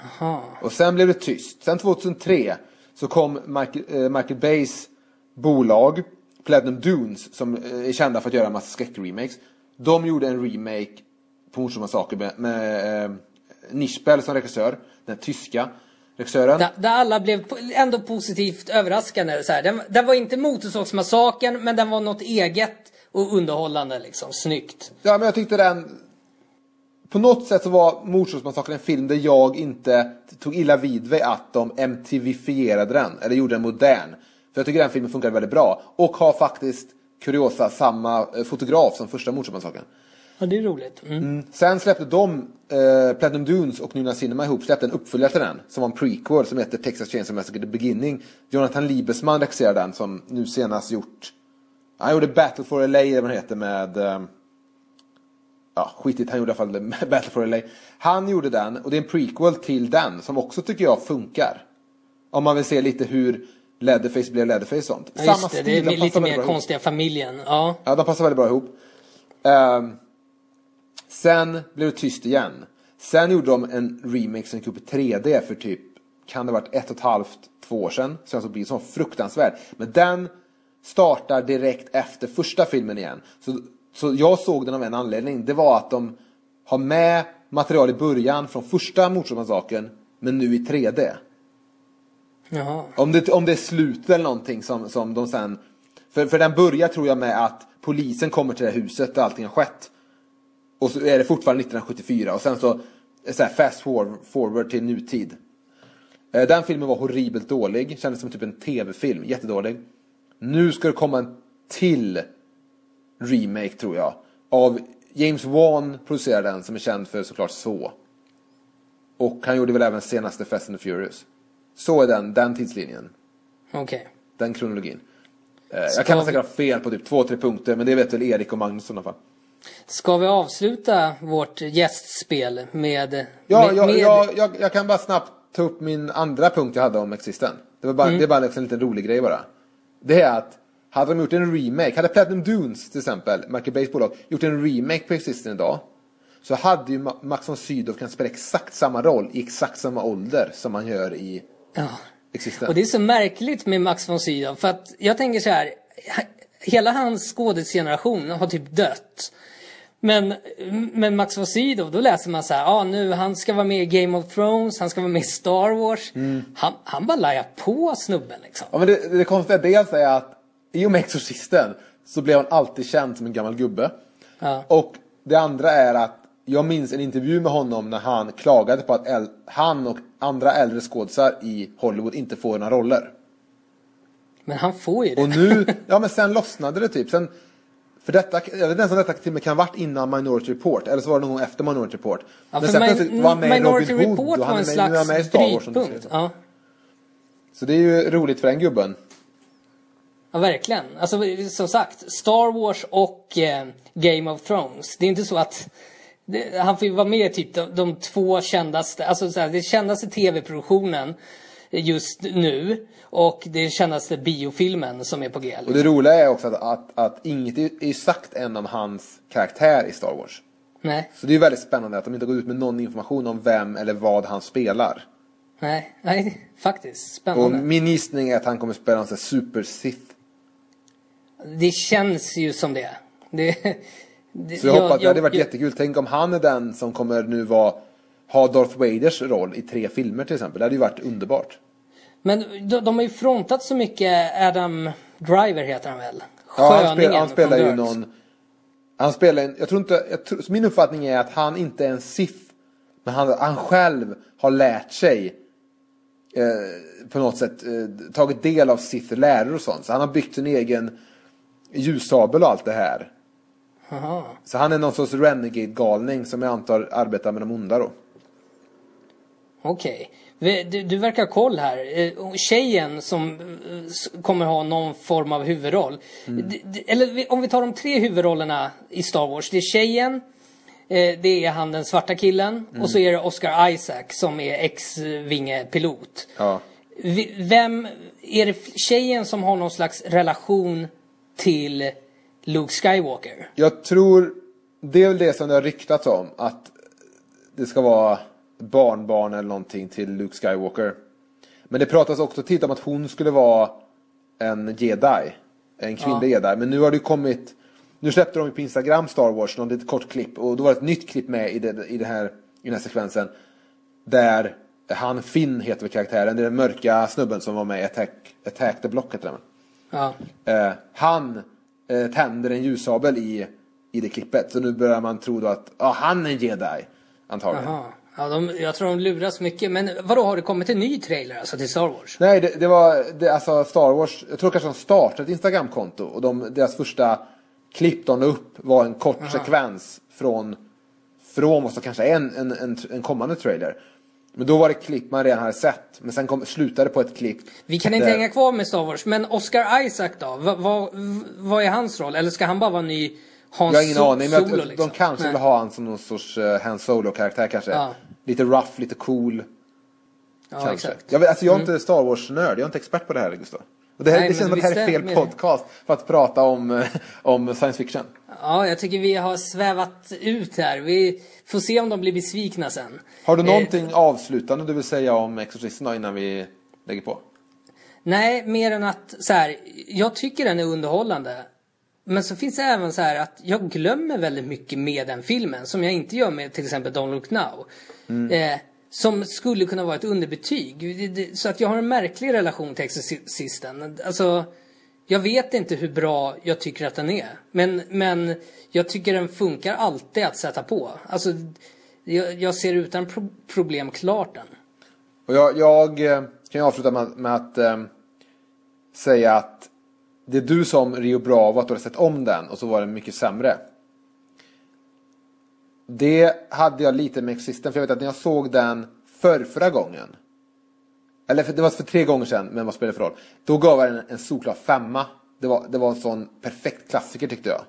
Aha. Och sen blev det tyst. Sen 2003 så kom Michael, eh, Michael Bays bolag Platinum Dunes som eh, är kända för att göra en massa skräckremakes. De gjorde en remake på Mordsordsmassakern med, med eh, Nischbell som regissör. Den tyska regissören. Där, där alla blev ändå positivt överraskande. Så här. Den, den var inte Motorsågsmassakern men den var något eget och underhållande liksom. Snyggt. Ja, men jag tyckte den... På något sätt så var Mordsordsmassakern en film där jag inte tog illa vid mig att de MTV-fierade den, eller gjorde den modern. För jag tycker den filmen funkar väldigt bra. Och har faktiskt, kuriosa, samma eh, fotograf som första Mordsordsmassakern. Ja, det är roligt. Mm. Sen släppte de, eh, Platinum Dunes och Nuna Cinema ihop, släppte en uppföljare till den. Som var en prequel som heter Texas Chainsaw Massacre The Beginning. Jonathan Liebesman regisserar den som nu senast gjort, han gjorde Battle for LA eller vad den heter med, eh, ja skitigt, han gjorde i alla fall Battle for LA. Han gjorde den och det är en prequel till den som också tycker jag funkar. Om man vill se lite hur Leatherface blev Leatherface och sånt. Ja, just det. Det de är lite passar väldigt mer bra ihop. konstiga familjen. Ja. Ja, de passar väldigt bra ihop. Ehm, sen blev det tyst igen. Sen gjorde de en remake som gick upp i 3D för typ, kan det ha varit ett och ett halvt, två år sedan. Så alltså blir så fruktansvärd. Men den startar direkt efter första filmen igen. Så, så jag såg den av en anledning. Det var att de har med material i början från första Mordsordsmassakern, men nu i 3D. Jaha. Om det, om det är slutet eller någonting som, som de sen... För, för den börjar tror jag med att polisen kommer till det här huset där allting har skett. Och så är det fortfarande 1974 och sen så, så här, fast forward, till nutid. Eh, Den filmen var horribelt dålig, kändes som typ en tv-film, jättedålig. Nu ska det komma en till remake tror jag. Av James Wan producerar den som är känd för såklart så. Och han gjorde väl även senaste Fast and the Furious. Så är den, den tidslinjen. Okej. Den kronologin. Eh, Ska jag kan vi- säkert ha fel på typ två, tre punkter, men det vet väl Erik och Magnus i sådana fall. Ska vi avsluta vårt gästspel med... Ja, med, jag, med... jag, jag, jag kan bara snabbt ta upp min andra punkt jag hade om Existen. Det, var bara, Mm. det är bara liksom en liten rolig grej bara. Det är att, hade de gjort en remake, hade Platinum Dunes till exempel, Michael Bays bolag, gjort en remake på Existen idag. Så hade ju Ma- Max von Sydow kunnat spela exakt samma roll i exakt samma ålder som han gör i Ja. Existen. Och det är så märkligt med Max von Sydow för att jag tänker så här. He- Hela hans skådisgeneration har typ dött. Men, men Max von Sydow, då läser man så här, ah, nu han ska vara med i Game of Thrones, han ska vara med i Star Wars. Mm. Han, han bara lajar på snubben liksom. Ja, men det, det konstiga dels är att i och med Exorcisten så blev han alltid känd som en gammal gubbe. Ja. Och det andra är att jag minns en intervju med honom när han klagade på att han och andra äldre skådisar i Hollywood inte får några roller. Men han får ju det. Och nu, ja men sen lossnade det typ. Sen, för detta, jag vet inte ens om detta till och med kan ha varit innan Minority Report. Eller så var det någon gång efter Minority Report. Ja, men sen min, plötsligt var han med Minority Robin Hood Report och han är en med, med i Star Wars. som du säger. Ja. Så det är ju roligt för den gubben. Ja, verkligen. Alltså, som sagt, Star Wars och eh, Game of Thrones. Det är inte så att det, han får ju vara med i typ de, de två kändaste, alltså så här, det kändaste tv-produktionen just nu och det kändaste biofilmen som är på G. Och Liksom. det roliga är också att, att, att inget är, är sagt än om hans karaktär i Star Wars. Nej, Så det är ju väldigt spännande att de inte går ut med någon information om vem eller vad han spelar. nej, nej, faktiskt. Och Spännande. min gissning är att han kommer spela en super Sith. Det känns ju som det. det, det Så jag, hoppas, det hade varit jättekul. Tänk om han är den som kommer nu vara, ha Darth Vaders roll i tre filmer till exempel. Det hade ju varit underbart. Men de, de har ju frontat så mycket Adam Driver heter han väl? Ja, han, spel, Sköningen han spelar ju någon... Han spelar en, jag tror inte, jag tror, min uppfattning är att han inte är en Sith. Men han, han själv har lärt sig eh, på något sätt eh, tagit del av Sith läror och sånt. Så han har byggt sin egen ljussabel och allt det här. Aha. Så han är någon sorts renegade-galning som jag antar arbetar med de onda då. Okej. Vi- Du, du verkar ha koll här. Eh, Tjejen som eh, kommer ha någon form av huvudroll. Mm. Eller om vi tar de tre huvudrollerna i Star Wars. Det är tjejen, eh, det är han den svarta killen Mm. och så är det Oscar Isaac som är ex-vingepilot. Ja. Vem, är det tjejen som har någon slags relation till Luke Skywalker? Jag tror, det är väl det som det har ryktats om. Att det ska vara barnbarn eller någonting till Luke Skywalker. Men det pratas också tidigt om att hon skulle vara en jedi. En kvinnlig jedi. Men nu har det kommit, nu släppte de på Instagram Star Wars, något litet kort klipp. Och då var det ett nytt klipp med i, det, i, det här, i den här sekvensen. Där han Finn heter väl karaktären, det är den mörka snubben som var med i Attack, Attack the Block heter den. Ja. Eh, han eh, tänder en ljussabel i, i det klippet. Så nu börjar man tro då att ah, han är en jedi. Antagligen. Aha. Ja, de, jag tror de luras mycket. Men vadå, har det kommit en ny trailer alltså till Star Wars? Nej, det, det var det, alltså Star Wars. Jag tror kanske de startade ett Instagramkonto. Och de, deras första klipp de la upp var en kort sekvens från, från vad som kanske en, en, en, en kommande trailer. Men då var det klipp man redan hade sett. Men sen kom, slutade på ett klipp. Vi kan inte där- hänga kvar med Star Wars, men Oscar Isaac då? Vad vad- vad är hans roll? Eller ska han bara vara ny Hans Jag har ingen So- aning, men Solo, att liksom? de kanske Nej. vill ha han som någon sorts uh, Han Solo-karaktär kanske. Ja. Lite rough, lite cool. Ja, kanske. exakt. Mm. Jag, vet, alltså, jag är inte Star Wars-nörd, jag är inte expert på det här Gustav. Och det, här, Nej, det känns som att det här är fel podcast för att prata om, eh, om science fiction. Ja, jag tycker vi har svävat ut här. Vi får se om de blir besvikna sen. Har du Eh, någonting avslutande du vill säga om Exorcisten då, innan vi lägger på? Nej, mer än att så här, jag tycker den är underhållande. Men så finns det även så här att jag glömmer väldigt mycket med den filmen som jag inte gör med till exempel Don't Look Now. Eh, som skulle kunna vara ett underbetyg. Så att jag har en märklig relation till Exorcisten. Alltså, jag vet inte hur bra jag tycker att den är. Men, men jag tycker den funkar alltid att sätta på. Alltså, jag, jag ser utan pro- problem klart den. Och jag, jag eh, kan ju avsluta med, med att eh, säga att det är du som Rio Bravo att du har sett om den och så var den mycket sämre. Det hade jag lite med Existen för jag vet att när jag såg den för förra gången. Eller för, det var för tre gånger sedan, men vad spelar det för roll? Då gav jag den en solklar femma. Det var, det var en sån perfekt klassiker tyckte jag.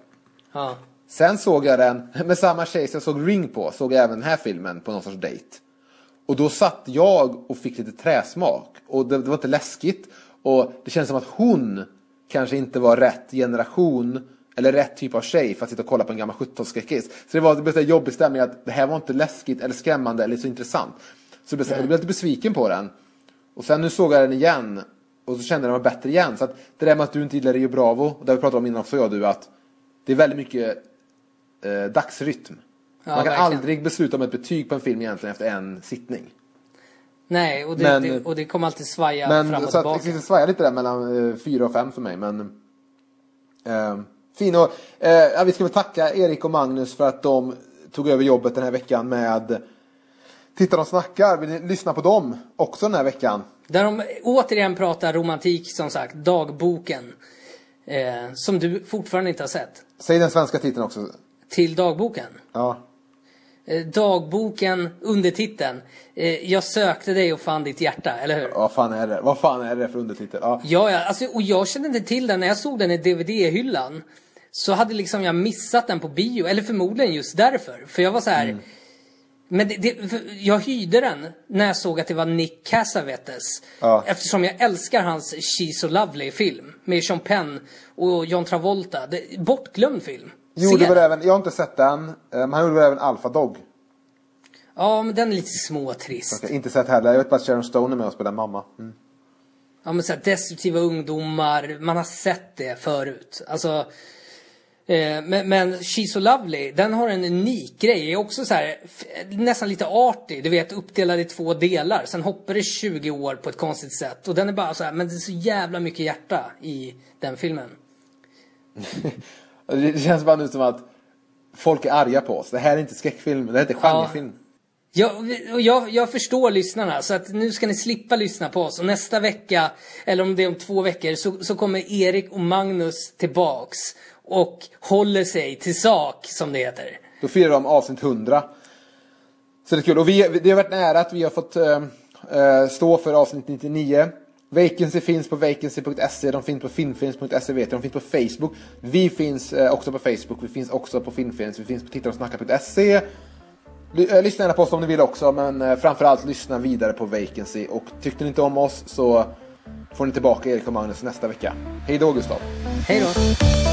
Ja. Sen såg jag den med samma tjej som jag såg Ring på, såg jag även den här filmen på någon sorts dejt. Och då satt jag och fick lite träsmak. Och det, det var inte läskigt. Och det kändes som att hon kanske inte var rätt generation eller rätt typ av tjej för att sitta och kolla på en gammal 17-skräckis. Så det var det blev här jobbig stämning att det här var inte läskigt eller skrämmande eller så intressant. Så jag blev, jag blev lite besviken på den. Och sen nu såg jag den igen och så kände jag den var bättre igen. Så att det där med att du inte gillar Rio Bravo, och det har vi pratat om innan också jag och du, att det är väldigt mycket eh, dagsrytm. Ja, Man kan verkligen. aldrig besluta om ett betyg på en film egentligen efter en sittning. Nej, och det, Men- det, och det kommer alltid svaja Men fram och så att tillbaka. det svajar lite där mellan eh, fyra och fem för mig. Men eh, fin och, eh, vi ska väl tacka Erik och Magnus för att de tog över jobbet den här veckan med Titta de snackar. Vill ni lyssna på dem också den här veckan? Där de återigen pratar romantik, som sagt, dagboken. Eh, som du fortfarande inte har sett. Säg den svenska titeln också. Till dagboken. Ja. Eh, dagboken, undertiteln. Eh, jag sökte dig och fann ditt hjärta, eller hur? Vad fan är det? Vad fan är det för undertitel? Ja. Ja, ja, alltså, och jag kände inte till den. När jag såg den i DVD-hyllan så hade liksom jag missat den på bio. Eller förmodligen just därför. För jag var så här. Men det, det, jag hyrde den när jag såg att det var Nick Cassavetes. Ja. Eftersom jag älskar hans She's So Lovely-film. Med Sean Penn och John Travolta. Det, bortglömd film. Gjorde väl även, jag har inte sett den, men han gjorde väl även Alpha Dog. Ja, men den är lite småtrist. Okej, inte sett heller. Jag vet bara att Sharon Stone är med och spelar mamma. Mm. Ja, men så här, destruktiva ungdomar, man har sett det förut. Alltså, men, men She's So Lovely, den har en unik grej. Är också så här, nästan lite artig. Du vet, uppdelad i två delar. Sen hoppar det 20 år på ett konstigt sätt. Och den är bara så här, men det är så jävla mycket hjärta i den filmen. Det känns bara nu som att folk är arga på oss. Det här är inte skräckfilm, det här är inte genrefilm. Jag, och jag, jag förstår lyssnarna, så att nu ska ni slippa lyssna på oss. Och nästa vecka, eller om det är om två veckor, så, så kommer Erik och Magnus tillbaks. Och håller sig till sak, som det heter. Då firar de avsnitt 100. Så det är kul. Och vi, det har varit nära att vi har fått eh, stå för avsnitt 99. Vacancy finns på vacancy.se, de finns på filmfilms.se vet jag, de finns på Facebook. Vi finns eh, också på Facebook, vi finns också på filmfilms, vi finns på eh, Lyssna gärna på oss om ni vill också, men framförallt lyssna vidare på Vacancy. Och tyckte ni inte om oss så får ni tillbaka Erik och Magnus nästa vecka. Hej då Gustav! Hej då!